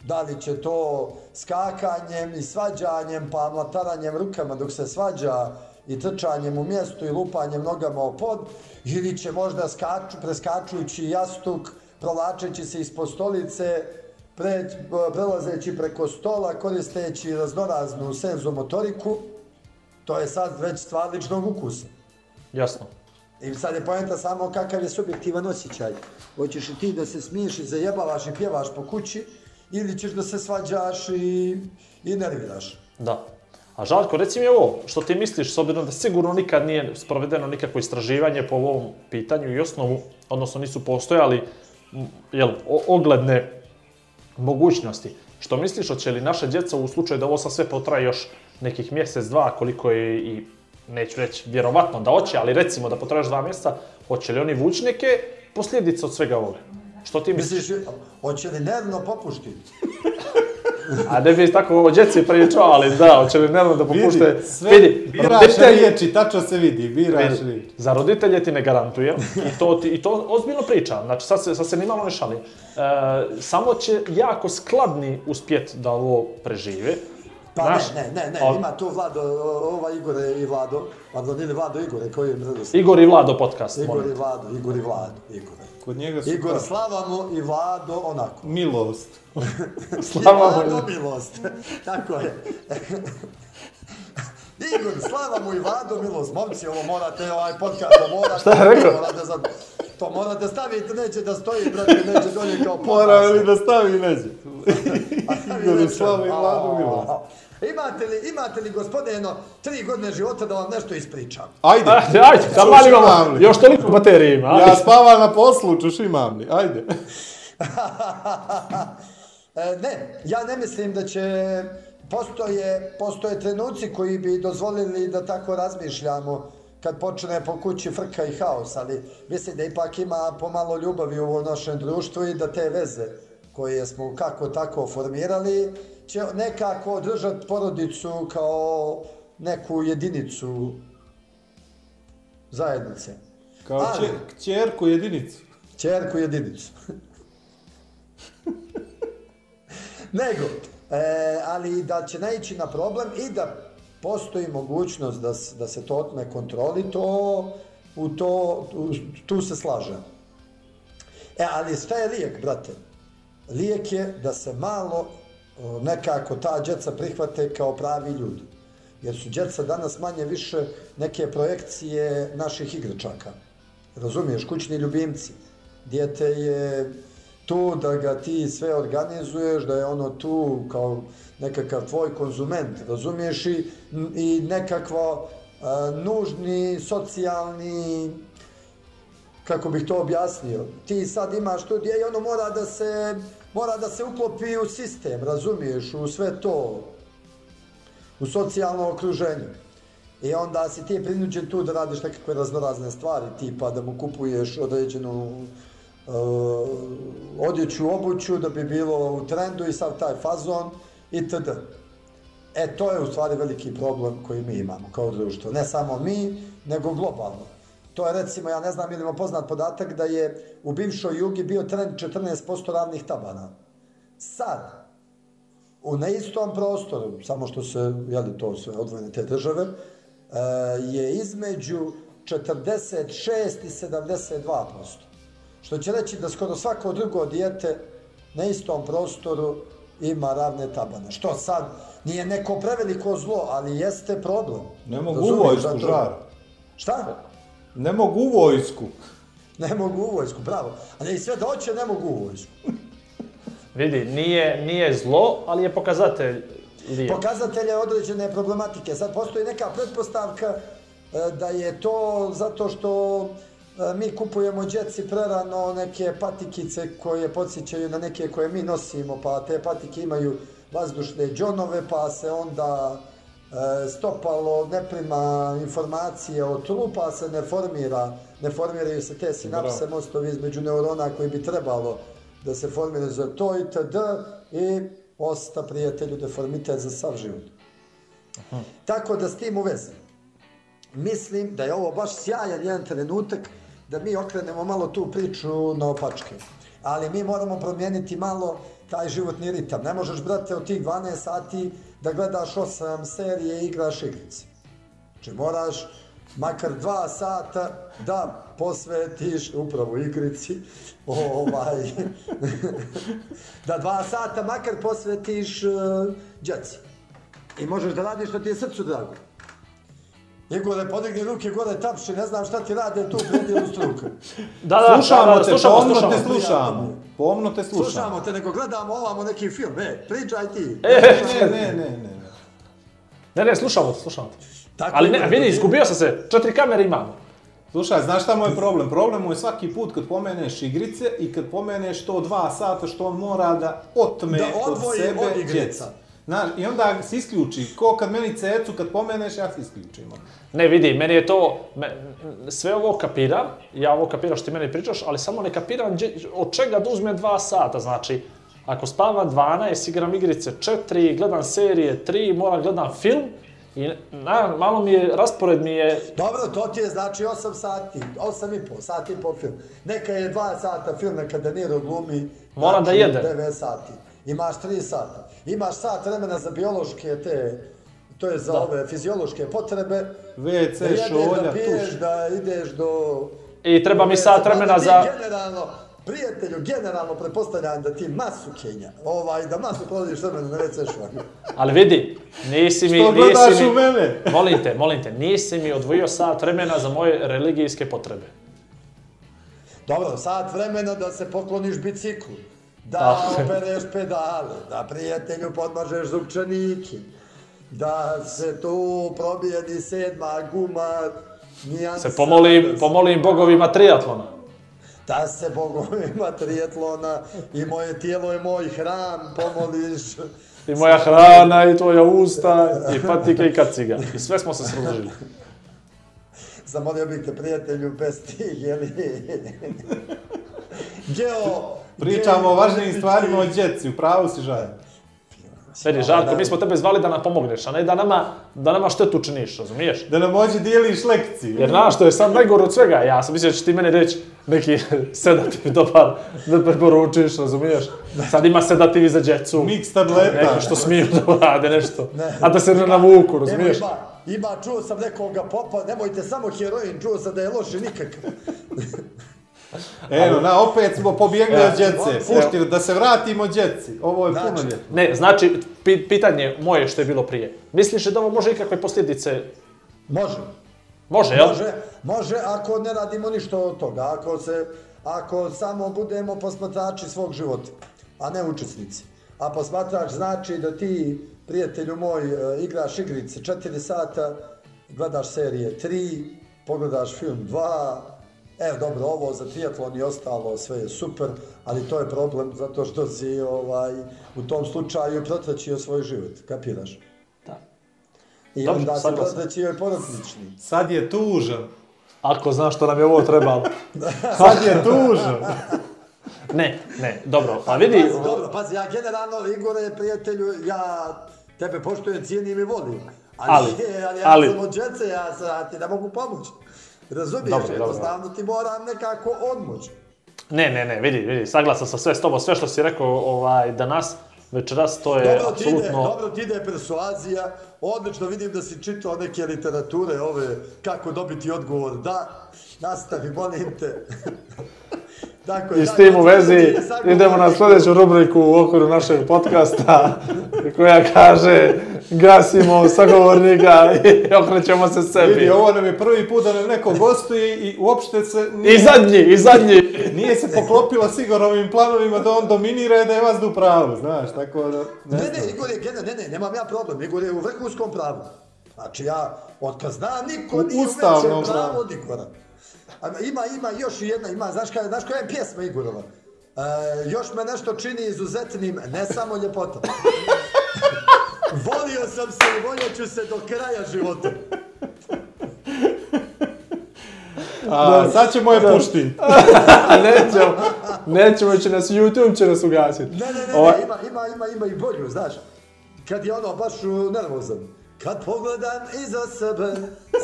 Da li će to skakanjem i svađanjem, pa mlataranjem rukama dok se svađa i trčanjem u mjestu i lupanjem nogama o pod, ili će možda skaču, preskačujući jastuk, provlačeći se ispod stolice, pred, prelazeći preko stola, koristeći raznoraznu senzomotoriku, to je sad već stvar ličnog ukusa.
Jasno.
I sad je pojenta samo kakav je subjektivan osjećaj. Hoćeš li ti da se smiješ i zajebavaš i pjevaš po kući, ili ćeš da se svađaš i, i nerviraš.
Da. A Žarko, reci mi ovo, što ti misliš, s obzirom da sigurno nikad nije sprovedeno nikakvo istraživanje po ovom pitanju i osnovu, odnosno nisu postojali jel, ogledne mogućnosti. Što misliš, hoće li naše djeca u slučaju da ovo sad sve potraje još nekih mjesec, dva, koliko je i, neću reći vjerovatno da hoće, ali recimo da potraje dva mjeseca, hoće li oni vući neke posljedice od svega ovoga? Što ti misliš?
Hoće li nervno popuštiti?
A ne bi tako o djeci pričao, ali da, hoće li nervno da popušte...
Vidi, sve,
Vidi,
biraš riječi, tačno se vidi, biraš
Vidi,
riječi.
Za roditelje ti ne garantuje i to, ti, i to ozbiljno pričam, znači sad se, sad se nimalo ne šali. E, samo će jako skladni uspjet da ovo prežive.
Pa
Znaš,
ne, ne, ne, ne, ima tu Vlado, ova Igore i Vlado, pardon, ili Vlado Igore, koji je mredost?
Igor i Vlado podcast.
Igor
molim
i. Vlado, Igor i Vlado, Igore.
Kod njega su
Igor Slavamo i Vlado onako.
milost.
Slavamo
I
i-
Vlado milost, tako je. Igor, slava mu i Vlado milost. Momci, ovo morate, ovaj podcast, to morate.
Šta je rekao?
Morate za, to morate staviti, neće da stoji, brate, neće dolje kao
Mora
podcast.
li da stavi neđe? Igor
Reče,
Slava i Vladu
a,
milost.
Imate li, imate li gospodine jedno tri godine života da vam nešto ispričam?
Ajde,
Ajde,
Slušaj,
mali imamo,
li?
još toliko baterije ima.
ja
ajde.
spavam na poslu, čuš imam li, ajde.
E, ne, ja ne mislim da će... Postoje, postoje trenuci koji bi dozvolili da tako razmišljamo kad počne po kući frka i haos, ali mislim da ipak ima pomalo ljubavi u ovom našem društvu i da te veze koje smo kako tako formirali će nekako održati porodicu kao neku jedinicu zajednice.
Kao
Ali-
će, kćerku jedinicu.
Čerku jedinicu. Nego, e, ali da će naići na problem i da postoji mogućnost da, da se to otme kontroli, to, u to, u, tu se slažem. E, ali šta je lijek, brate? Lijek je da se malo nekako ta djeca prihvate kao pravi ljudi. Jer su djeca danas manje više neke projekcije naših igračaka. Razumiješ, kućni ljubimci. Dijete je tu da ga ti sve organizuješ, da je ono tu kao nekakav tvoj konzument, razumiješ i, i nekakvo a, nužni socijalni kako bih to objasnio. Ti sad imaš to i ono mora da se mora da se uklopi u sistem, razumiješ, u sve to, u socijalno okruženje. I onda si ti prinuđen tu da radiš nekakve raznorazne stvari, tipa da mu kupuješ određenu uh, odjeću, obuću, da bi bilo u trendu i sav taj fazon itd. E, to je u stvari veliki problem koji mi imamo kao društvo. Ne samo mi, nego globalno. To je recimo, ja ne znam ili vam poznat podatak da je u bivšoj jugi bio trend 14% ravnih tabana. Sad, u neistom prostoru, samo što se, jeli to sve odvojene te države, eh, je između 46 i 72%. Što će reći da skoro svako drugo dijete na istom prostoru ima ravne tabane. Što sad nije neko preveliko zlo, ali jeste problem.
Ne mogu u vojsku,
zato?
žar.
Šta?
Ne mogu u vojsku.
Ne mogu u vojsku, bravo. A ne, i sve da hoće, ne mogu u vojsku.
Vidi, nije, nije zlo, ali je pokazatelj lijep.
Pokazatelje određene problematike. Sad postoji neka pretpostavka e, da je to zato što mi kupujemo djeci prerano neke patikice koje podsjećaju na neke koje mi nosimo, pa te patike imaju vazdušne džonove, pa se onda e, stopalo ne prima informacije o tlu, pa se ne formira, ne formiraju se te sinapse,
Bravo.
mostovi između neurona koji bi trebalo da se formiraju za to i td. I osta prijatelju deformitet za sav život. Tako da s tim u vezi, mislim da je ovo baš sjajan jedan trenutak da mi okrenemo malo tu priču na opačke. Ali mi moramo promijeniti malo taj životni ritam. Ne možeš, brate, od tih 12 sati da gledaš 8 serije i igraš igrice. Znači moraš makar 2 sata da posvetiš upravo igrici, ovaj, da 2 sata makar posvetiš uh, djeci. I možeš da radiš što ti je srcu drago. Igore, podigni ruke gore, tapši, ne znam šta ti rade tu predijelu struka.
Da, da,
Slušamo
da, da,
te,
slušamo,
pomno
slušamo.
te slušamo. Pomno te slušamo.
Slušamo te, nego gledamo ovamo neki film, e, pričaj ti.
E,
Ne, ne, ne, ne.
ne, ne, slušamo te, slušamo te.
Tako
Ali ne,
Igore,
vidi, izgubio sam se, četiri kamere imamo.
Slušaj, znaš šta mu je problem? Problem mu je svaki put kad pomeneš igrice i kad pomeneš to dva sata što on mora da otme
Da
od
odvoji
sebe
od igrica.
djecu. Znaš, i onda se isključi. Ko kad meni cecu, kad pomeneš, ja se isključim.
Ne, vidi, meni je to, me, sve ovo kapiram, ja ovo kapiram što ti meni pričaš, ali samo ne kapiram gdje, od čega da uzmem dva sata, znači, ako spavam 12, igram igrice 4, gledam serije 3, moram gledam film, i na, malo mi je, raspored mi je,
Dobro, to ti je znači 8 sati, 8 i pol, sat i pol film. Neka je 2 sata film, neka De Niro glumi.
Mora da
znači,
jede.
9 sati. Imaš 3 sata. Imaš sat vremena za biološke te, to je za ove fiziološke potrebe.
WC,
da jedeš,
šolja,
da piješ,
tuš.
da ideš do...
i treba mi sat vremena za,
Generalno, prijatelju, generalno pretpostavljam da ti masu Kenja, ovaj, da masu provodiš vremena na WC šolju.
ali vidi, nisi mi,
Što
nisi
gledaš
mi,
u mene?
molim te, molim te, nisi mi odvojio sat vremena za moje religijske potrebe.
Dobro, sat vremena da se pokloniš biciklu, da opereš pedale, da prijatelju podmažeš zupčanike, da se tu probijedi sedma guma, nijansa.
Se pomolim, pomolim bogovima triatlona.
Da se bogovima trijetlona i moje tijelo je moj hram, pomoliš.
I moja hrana, i tvoja usta, i patike, i kaciga. I sve smo se složili.
Zamolio bih te prijatelju bez tih, jeli? Geo...
Pričamo o važnijim stvarima od djeci, u pravu si žalj.
Vidi, Žarko, mi smo tebe zvali da nam pomogneš, a ne da nama, da nama štetu činiš, razumiješ?
Da nam ođe dijeliš lekcije.
Jer znaš, što je sad najgore od svega, ja sam mislio da će ti meni reći neki sedativ dobar da preporučiš, razumiješ? Sad ima sedativi za djecu,
Miks tableta.
neki što smiju da rade nešto, a da se ne navuku, razumiješ?
ima, ima, čuo sam nekoga popa, nemojte samo heroin, čuo sam da je loše nikakav.
Evo, na, opet smo pobjegli od djece. Pušti, da se vratimo djeci. Ovo je
Znači,
puno djece.
Ne, znači, pi- pitanje moje što je bilo prije. Misliš li da ovo može ikakve posljedice?
Može.
Može, jel?
Može, može ako ne radimo ništa od toga, ako se, ako samo budemo posmatrači svog života, a ne učesnici. A posmatrač znači da ti, prijatelju moj, e, igraš igrice 4 sata, gledaš serije 3, pogledaš film 2, Evo, dobro, ovo za triatlon i ostalo, sve je super, ali to je problem zato što si ovaj, u tom slučaju protraćio svoj život, kapiraš?
Da.
I
Dobro,
onda si
saglasan.
protraćio i porodični.
Sad je tužan.
Ako znaš što nam je ovo trebalo.
Sad je tužan.
Ne, ne, dobro, a vidi,
Pazi, dobro, pazi, ja generalno, Igore, prijatelju, ja tebe poštujem, cijenim i volim. Ali,
Ali,
ali, ali, ja
ali.
sam od džece, ja, sam, ja ti ne mogu pomoći. Razumiješ,
Dobro, dobro.
jednostavno ti moram nekako odmoći.
Ne, ne, ne, vidi, vidi, saglasan sam sve s tobom, sve što si rekao ovaj, danas, večeras, to je
Dobro ti, ide,
apsolutno...
dobro ti ide persuazija, odlično vidim da si čitao neke literature ove, kako dobiti odgovor, da, nastavi, molim te. Tako je,
I s tim u vezi idemo na sljedeću rubriku u okviru našeg podcasta koja kaže gasimo sagovornika i okrećemo se sebi.
Vidi, ovo nam je prvi put da nam neko gostuje i uopšte se nije,
I zadnji, i zadnji.
nije se poklopilo s Igorovim planovima da on dominira i da je vas u pravu, znaš, tako da...
Ne,
znam.
ne, Igor je ne, ne, nemam ja problem, Igor je u vrhunskom pravu. Znači ja, od kad znam, niko nije u
ustavnom
većem pravu
pravu.
od Igora. A, ima, ima još jedna, ima, znaš kada, znaš koja je pjesma Igorova? E, još me nešto čini izuzetnim, ne samo ljepota. Volio sam se i voljet ću se do kraja života.
A, sad ćemo je pušti.
A nećemo, nećemo, će nas YouTube će nas ugasiti.
Ne, ne, ne, ne, ima, ima, ima, ima i bolju, znaš. Kad je ono baš nervozan. Kad pogledam iza sebe,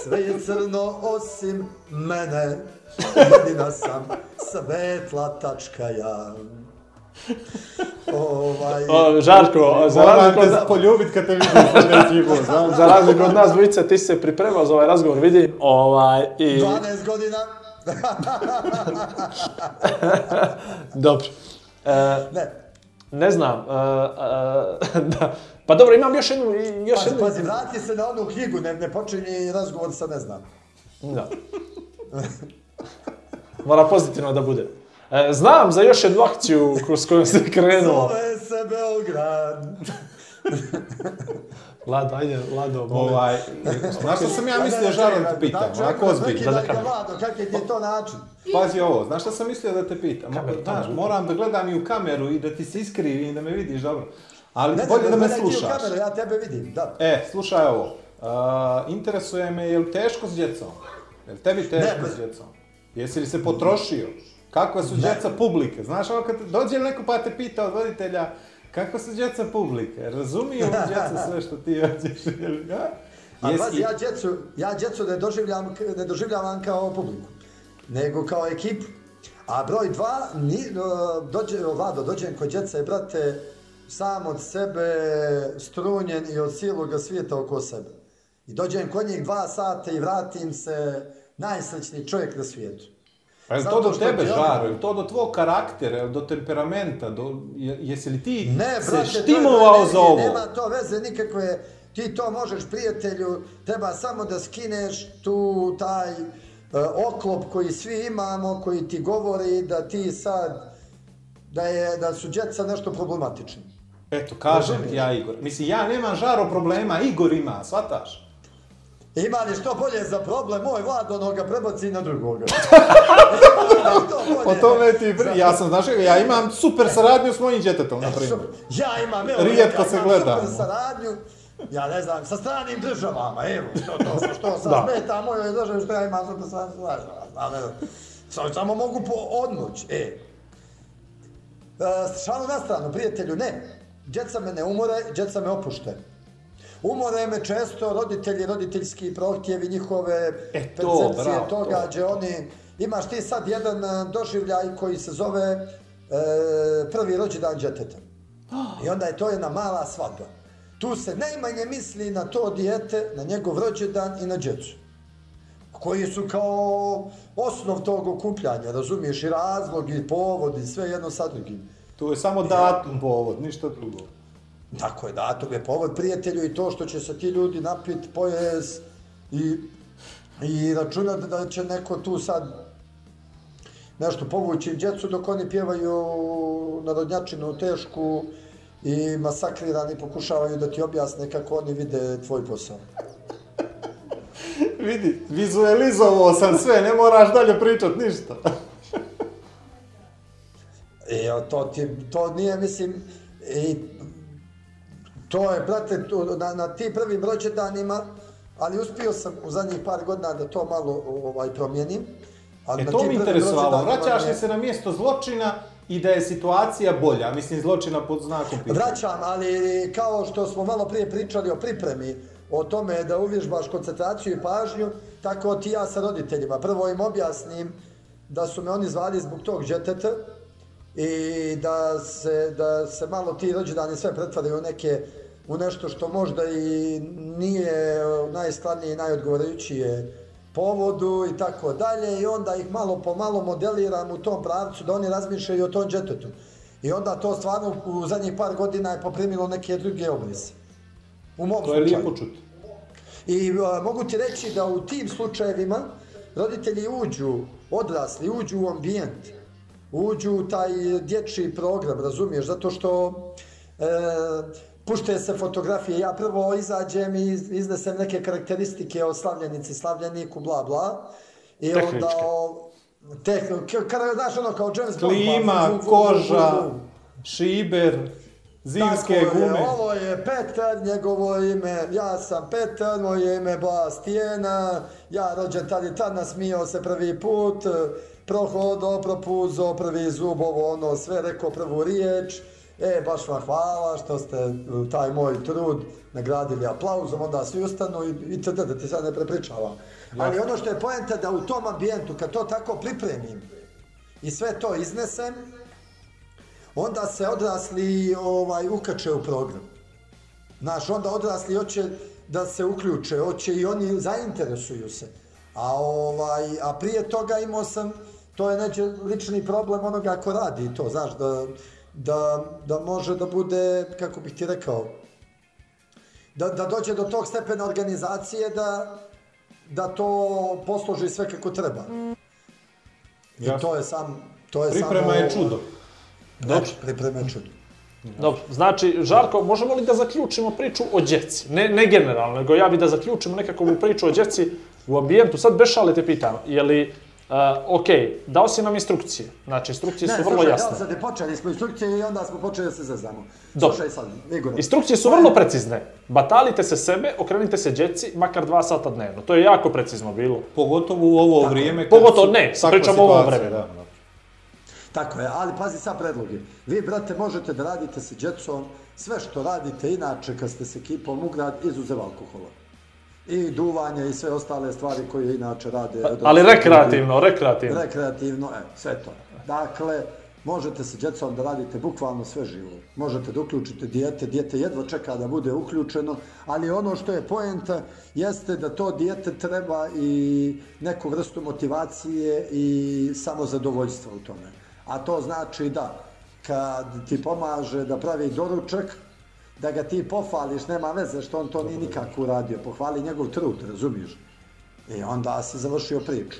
sve je crno osim mene. Jedina sam svetla tačka ja. Ovaj...
O, Žarko, za razliku
te
od,
poljubit kad te vidim znaš.
za razliku od nas dvojice, ti si se pripremao za ovaj razgovor, vidi. Ovaj, i...
12 godina.
Dobro. E,
Ne,
ne znam, e, e, da. Pa dobro, imam još jednu, još
pazi,
jednu...
pazi, vrati se na onu knjigu, ne, ne počinje razgovor sa ne znam.
Da. Mora pozitivno da bude. E, znam za još jednu akciju kroz koju se krenuo.
Zove se Beograd.
Lado, ajde, Lado, molim.
Ovaj, znaš što sam ja mislio, Žaro, da te pitam,
Znači,
onako ozbiljno.
Da,
Da,
da,
da,
Vlado, kak je ti to način?
Pazi ovo, znaš šta sam mislio da te pitam?
Kameru
Znaš, moram da gledam i u kameru i da ti se iskrivim i da me vidiš dobro. Ali
Ne,
bolje
ne,
da me slušaš.
kameru, ja tebe vidim, da.
E, slušaj ovo. Uh, interesuje me, je li teško s djecom? Je li tebi teško
Ne,
s djecom? Jesi li se potrošio? Kakva su djeca publike? Znaš, ovo kad dođe neko pa te pita od voditelja, kakva su djeca publike? Razumiju li djeca sve što ti hoćeš? a? Jesi-
pazi, ja djecu, ja djecu ne doživljam, ne doživljavam kao publiku, nego kao ekipu. A broj dva, ni, dođe, Vlado, dođem kod djeca i brate, sam od sebe strunjen i od cijeloga svijeta oko sebe. I dođem kod njih dva sata i vratim se najsrećniji čovjek na svijetu.
Pa je to do tebe,
ti
Žaro? Je to do tvog karaktera? Do temperamenta? Do, je- jesi li ti
Ne,
se
brate, je
štimovao za ovo?
Nema to veze nikakve. Ti to možeš, prijatelju, treba samo da skineš tu taj e, oklop koji svi imamo, koji ti govori da ti sad, da, je, da su djeca nešto problematični.
Eto, kažem ti ja, Igor. Mislim, ja nemam žaro problema, Igor ima, shvataš?
Ima li što bolje za problem, moj vlad onoga prebaci na drugoga. Što
O tome ti, ja sam, znaš, ja imam super saradnju s mojim djetetom, na primjer.
Ja imam, evo,
Rijetko
ja
se gledamo.
super saradnju, ja ne znam, sa stranim državama, evo, što to, što sad
Da.
smeta mojoj državi, što ja imam super saradnju znam, evo. Samo, samo mogu po odmoć, e. E, šalu na stranu, prijatelju, ne. Djeca me ne umore, djeca me opušte. Umore me često roditelji, roditeljski prohtjevi, njihove
E, to,
percepcije
bravo,
toga,
to.
gdje oni... Imaš ti sad jedan e, doživljaj koji se zove e, prvi rođendan djeteta. I onda je to jedna mala svadba. Tu se najmanje misli na to dijete, na njegov rođendan i na djecu. Koji su kao osnov tog okupljanja, razumiješ, i razlog, i povod, i sve jedno sa drugim.
Tu je samo datum povod, ništa drugo.
Tako je, datum je povod prijatelju i to što će se ti ljudi napit, pojes i, i računati da će neko tu sad nešto povući djecu dok oni pjevaju narodnjačinu tešku i masakrirani pokušavaju da ti objasne kako oni vide tvoj posao.
Vidi, vizualizovao sam sve, ne moraš dalje pričat ništa.
O, to, ti, to nije, mislim, i to je, brate, to, na, na ti prvim rođendanima, ali uspio sam u zadnjih par godina da to malo ovaj, promijenim. Ali
E to mi interesovalo, vraćaš li se na mjesto zločina i da je situacija bolja, mislim zločina pod znakom pitanja.
Vraćam, ali kao što smo malo prije pričali o pripremi, o tome da uvježbaš koncentraciju i pažnju, tako ti ja sa roditeljima. Prvo im objasnim da su me oni zvali zbog tog džeteta i da se, da se malo ti rođendani sve pretvaraju u neke u nešto što možda i nije najskladnije i najodgovarajućije povodu i tako dalje i onda ih malo po malo modeliram u tom pravcu da oni razmišljaju o tom džetetu. I onda to stvarno u zadnjih par godina je poprimilo neke druge obrise. U mom
To je
slučaju.
lijepo čuti.
I a, mogu ti reći da u tim slučajevima roditelji uđu, odrasli, uđu u ambijent, uđu u taj dječji program, razumiješ, zato što e, pušte se fotografije, ja prvo izađem i iz- iznesem neke karakteristike o slavljenici, slavljeniku, bla, bla, i onda o, teh, k- kada, znaš ono kao James Bond,
Klima,
vu- vu- vu-
koža, šiber, zimske
Tako je,
gume.
ovo je Petar, njegovo ime, ja sam Petar, moje ime je Bastijena, ja rođen tad i tad nasmijao se prvi put, prohodo, propuzo, prvi zub, ovo ono, sve rekao prvu riječ, e, baš vam hvala što ste uh, taj moj trud nagradili aplauzom, onda svi ustanu i, i td, da ti sad ne prepričavam. Ali ono što je poenta da u tom ambijentu, kad to tako pripremim i sve to iznesem, onda se odrasli ovaj ukače u program. Znaš, onda odrasli hoće da se uključe, hoće i oni zainteresuju se. A ovaj, a prije toga imao sam, to je neće lični problem onoga ko radi to, znaš, da, da, da može da bude, kako bih ti rekao, da, da dođe do tog stepena organizacije da, da to posloži sve kako treba. I
Jasno.
to je sam, to je
Priprema
samo,
je čudo.
Dobro, priprema je čudo.
Dobro, znači, Žarko, možemo li da zaključimo priču o djeci? Ne, ne generalno, nego ja bi da zaključimo nekako ovu priču o djeci u ambijentu. Sad bez šale te pitam, je li, uh, ok, dao si nam instrukcije, znači instrukcije su vrlo
slušaj,
jasne.
evo sad je počeli smo instrukcije i onda smo počeli da se zazamo.
Dobro.
Slušaj sad, Igor.
Instrukcije su vrlo precizne. Batalite se sebe, okrenite se djeci, makar dva sata dnevno. To je jako precizno bilo.
Pogotovo u ovo vrijeme. kad
Pogotovo
su
ne, pričamo o
situacija,
vremenu.
da.
Tako je, ali pazi sad predloge. Vi, brate, možete da radite sa djecom sve što radite inače kad ste s ekipom u grad, izuzev alkohola. I duvanje i sve ostale stvari koje inače rade.
Pa, Ali rekreativno, rekreativno.
Rekreativno, e, sve to. Dakle, možete sa djecom da radite bukvalno sve živo. Možete da uključite dijete, dijete jedva čeka da bude uključeno, ali ono što je poenta jeste da to dijete treba i neku vrstu motivacije i samozadovoljstva u tome. A to znači da kad ti pomaže da pravi doručak, da ga ti pohvališ, nema veze što on to nije nikako uradio. Pohvali njegov trud, razumiješ? I onda si završio priču.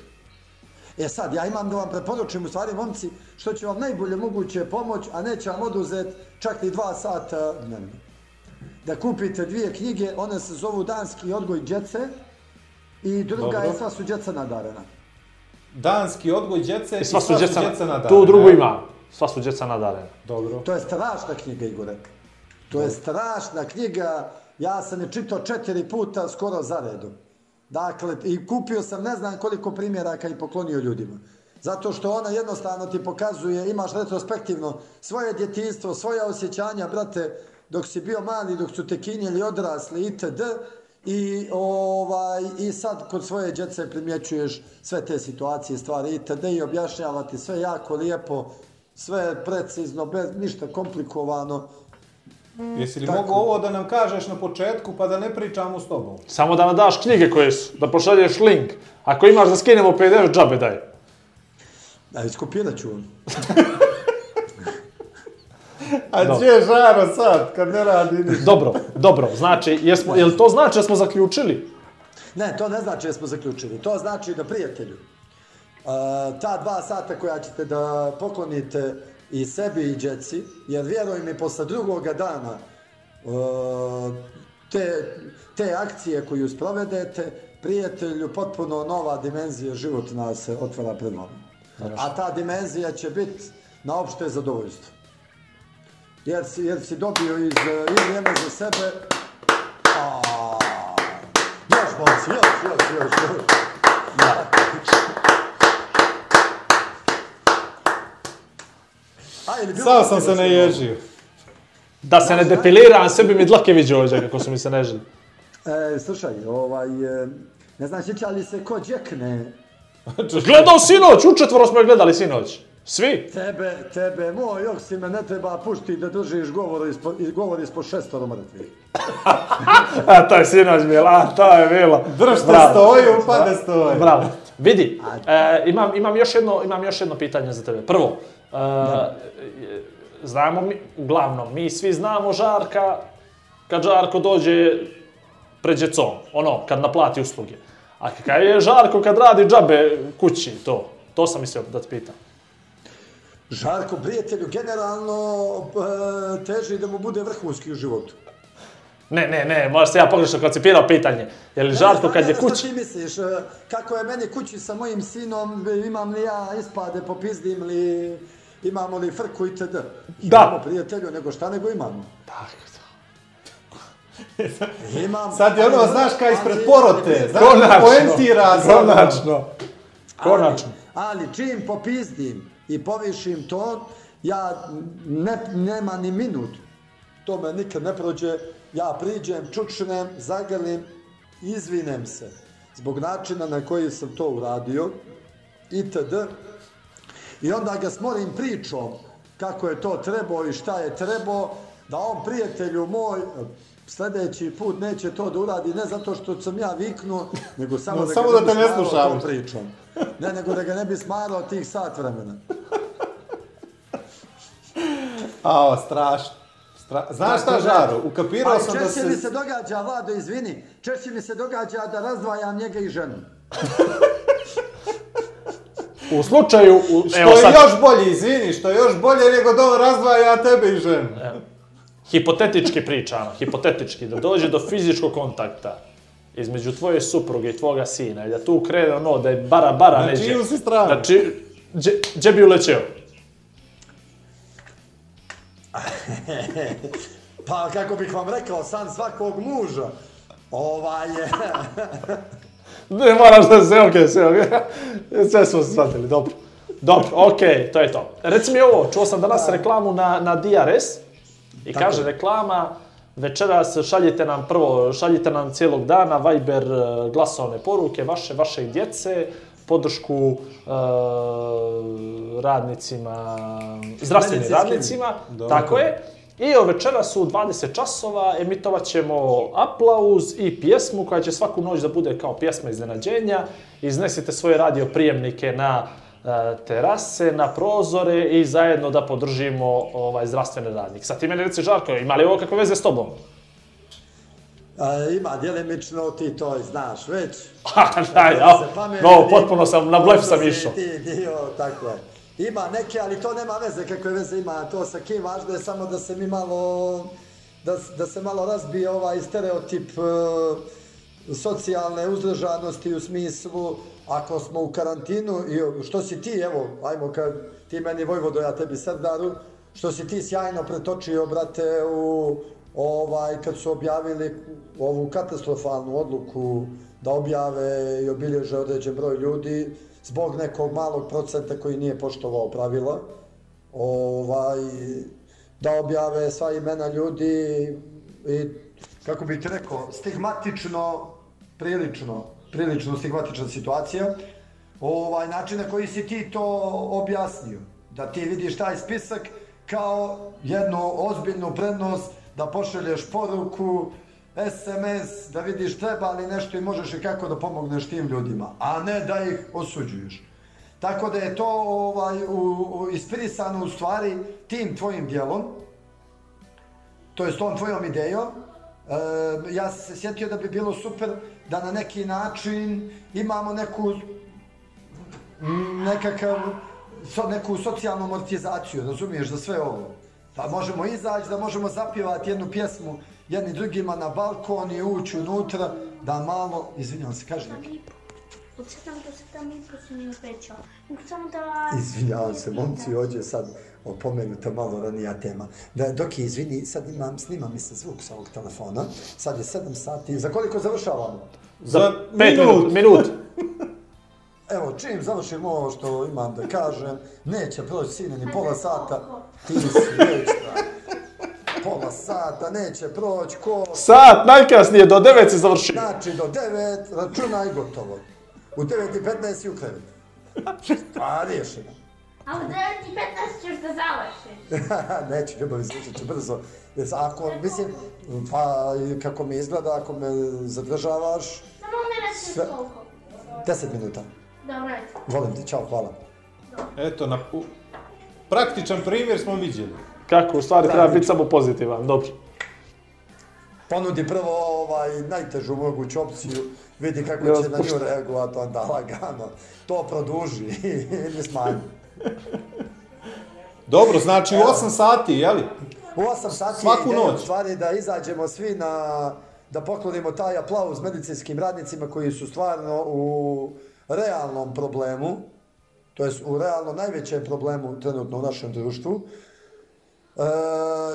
E sad, ja imam da vam preporučim u stvari, momci, što će vam najbolje moguće pomoć, a neće vam oduzeti čak ni dva sata dnevno. Da kupite dvije knjige, one se zovu Danski odgoj djece i druga
Dobro.
je Sva su djeca nadarena.
Danski odgoj djece i
Sva su djeca,
nadarena.
tu drugu ima. Sva su djeca nadarena.
Dobro.
To je strašna knjiga, Igore. To je strašna knjiga. Ja sam je čitao četiri puta skoro za redom. Dakle, i kupio sam ne znam koliko primjeraka i poklonio ljudima. Zato što ona jednostavno ti pokazuje, imaš retrospektivno svoje djetinstvo, svoja osjećanja, brate, dok si bio mali, dok su te kinjeli odrasli itd. I, ovaj, I sad kod svoje djece primjećuješ sve te situacije, stvari itd. I objašnjava ti sve jako lijepo, sve precizno, bez ništa komplikovano.
Jesi li mogu ovo da nam kažeš na početku pa da ne pričamo s tobom?
Samo da nam daš knjige koje su, da pošalješ link. Ako imaš da skinemo PDF, džabe daj.
A iskopirat ću vam.
A gdje je žaro sad kad ne radi ništa?
Dobro, dobro, znači, jesmo, jel to znači da smo zaključili?
Ne, to ne znači da smo zaključili. To znači da prijatelju, a, ta dva sata koja ćete da poklonite i sebi i djeci, jer vjeruj mi, posle drugoga dana a, te, te akcije koju sprovedete, prijatelju, potpuno nova dimenzija životna se otvara pred vama. A ta dimenzija će biti na opšte zadovoljstvo. Jer si, jer si dobio iz, i vrijeme za sebe, a, još, momci, još, još, još, još. A, ili bilo
Sam
kako
sam se ne ježio.
Da se ne depiliram, sebi mi dlake vidio ovdje kako su mi se nežili.
E, slušaj, ovaj, e, ne znam sjeća li se ko džekne
Gledao sinoć, u četvoro smo gledali sinoć. Svi.
Tebe, tebe, moj Joksime, ne treba pušti da držiš govor ispod, govor ispod šestoro mrtvih.
A to je sinoć bilo, a to je bilo.
Držte
Bravo.
stoju, pa da stoji.
Bravo. Vidi, e, imam, imam, još jedno, imam još jedno pitanje za tebe. Prvo, e, znamo mi, uglavnom, mi svi znamo Žarka kad Žarko dođe pred djecom, ono, kad naplati usluge. A kakav je Žarko kad radi džabe kući, to? To sam mislio da te pitam.
Žarko, prijatelju, generalno e, teži da mu bude vrhunski u životu.
Ne, ne, ne, možda se ja pogrešno koncipirao pitanje. Je li Žarko kad je
Što
kući?
ti misliš, e, kako je meni kući sa mojim sinom, imam li ja ispade, popizdim li, imamo li frku itd. Imamo prijatelju, nego šta nego imamo. Imam,
Sad je ono,
ali-
znaš kaj ispred porote, znaš,
Konačno.
poentira sad. ono.
Konačno. Konačno.
Ali, ali čim popizdim i povišim ton, ja ne, nema ni minut. To me nikad ne prođe. Ja priđem, čučnem, zagrlim, izvinem se. Zbog načina na koji sam to uradio, itd. I onda ga smorim pričom kako je to trebao i šta je trebao, da on prijatelju moj sljedeći put neće to da uradi, ne zato što sam ja viknuo, nego samo,
No,
da,
samo da
ne
te ne slušam.
pričom. Ne, nego da ga ne bi smarao tih sat vremena.
Ao, strašno. Stra... Znaš šta, Žaro, ukapirao sam da
češće mi se
se...
događa, Vlado, izvini, češće mi se događa da razdvajam njega i ženu.
U slučaju, u,
Što
evo
je
sad,
još bolje, izvini, što je još bolje nego da on razdvaja tebe i ženu.
hipotetički pričamo, hipotetički, da dođe do fizičkog kontakta između tvoje supruge i tvoga sina i da tu krene ono, da je bara bara
Na
neđe.
čiju si stranu?
Znači, gdje bi ulećeo?
Pa, kako bih vam rekao, san svakog muža. Ovaj je...
Ne moraš da se, okej, sve, okej. Sve smo se shvatili, dobro. Dobro, okej, to je to. Reci mi ovo, čuo sam danas reklamu na, na DRS i
Tako
kaže reklama, večeras šaljite nam prvo, šaljite nam cijelog dana Viber e, glasovne poruke vaše, vaše djece, podršku e, radnicima, zdravstvenim radnicima,
Dobro.
tako je. I evo večeras u 20 časova emitovat ćemo aplauz i pjesmu koja će svaku noć da bude kao pjesma iznenađenja. Iznesite svoje radio prijemnike na e, terase, na prozore i zajedno da podržimo ovaj zdravstveni radnik. Sad ti meni reci Žarko, ima li ovo kakve veze s tobom?
A, ima djelimično, ti to znaš već.
Ha, daj,
Da
ja,
se pamet
no,
vidi,
potpuno sam, na blef sam
možda
išao.
si Ti dio, tako je. Ima neke, ali to nema veze kakve veze ima to sa kim, važno je samo da se mi malo, da, da se malo razbije ovaj stereotip e, socijalne uzdržanosti u smislu ako smo u karantinu i što si ti, evo, ajmo kad ti meni Vojvodo, ja tebi Srdaru, što si ti sjajno pretočio, brate, u ovaj, kad su objavili ovu katastrofalnu odluku da objave i obilježe određen broj ljudi zbog nekog malog procenta koji nije poštovao pravila, ovaj, da objave sva imena ljudi i, kako bih ti rekao, stigmatično, prilično, prilično stigmatična situacija, ovaj način na koji si ti to objasnio. Da ti vidiš taj spisak kao jednu ozbiljnu prednost, da pošalješ poruku, SMS, da vidiš treba li nešto i možeš i kako da pomogneš tim ljudima, a ne da ih osuđuješ. Tako da je to ovaj, u, u, ispirisano u stvari tim tvojim dijelom, to je s tom tvojom idejom, e, ja sam se sjetio da bi bilo super da na neki način imamo neku nekakav so, neku socijalnu amortizaciju, razumiješ, za sve ovo. Da možemo izaći, da možemo zapjevati jednu pjesmu jedni drugima na balkon i ući unutra, da malo, izvinjavam se, kaži neki.
Od 7 do 7 i po si mi obećao. Nego samo da...
Izvinjavam se, momci, ovdje sad opomenuta malo ranija tema. Da, dok je, izvini, sad imam, snima mi se zvuk sa ovog telefona, sad je 7 sati, za koliko završavamo?
Za pet minut. minut.
Evo, čim završim ovo što imam da kažem, neće proći sine ni pola sata, ti si već pola sata, neće proći ko...
Sat najkasnije, do 9 si završio.
Znači, do 9, računaj gotovo. U 9.15 si u krevetu. Pa, riješeno.
A u 9.15 ćeš da završiš.
Neću, ljubavi, slušat ću brzo. Jer Ako, mislim, pa kako mi izgleda, ako me zadržavaš,
Samo mi reći
Sve-
koliko.
10 minuta.
Dobro, eto.
Volim te, čao, hvala.
Eto, na, u, praktičan primjer smo vidjeli.
Kako, u stvari treba biti samo pozitivan, dobro.
Ponudi prvo ovaj najtežu moguću opciju, vidi kako
Ja
će na nju reagovati, onda lagano. To produži ili smanji.
Dobro, znači u 8 sati, jeli?
U 8 sati
Svaku
ideja
noć.
stvari da izađemo svi na da poklonimo taj aplauz medicinskim radnicima koji su stvarno u realnom problemu, to jest u realno najvećem problemu trenutno u našem društvu. E,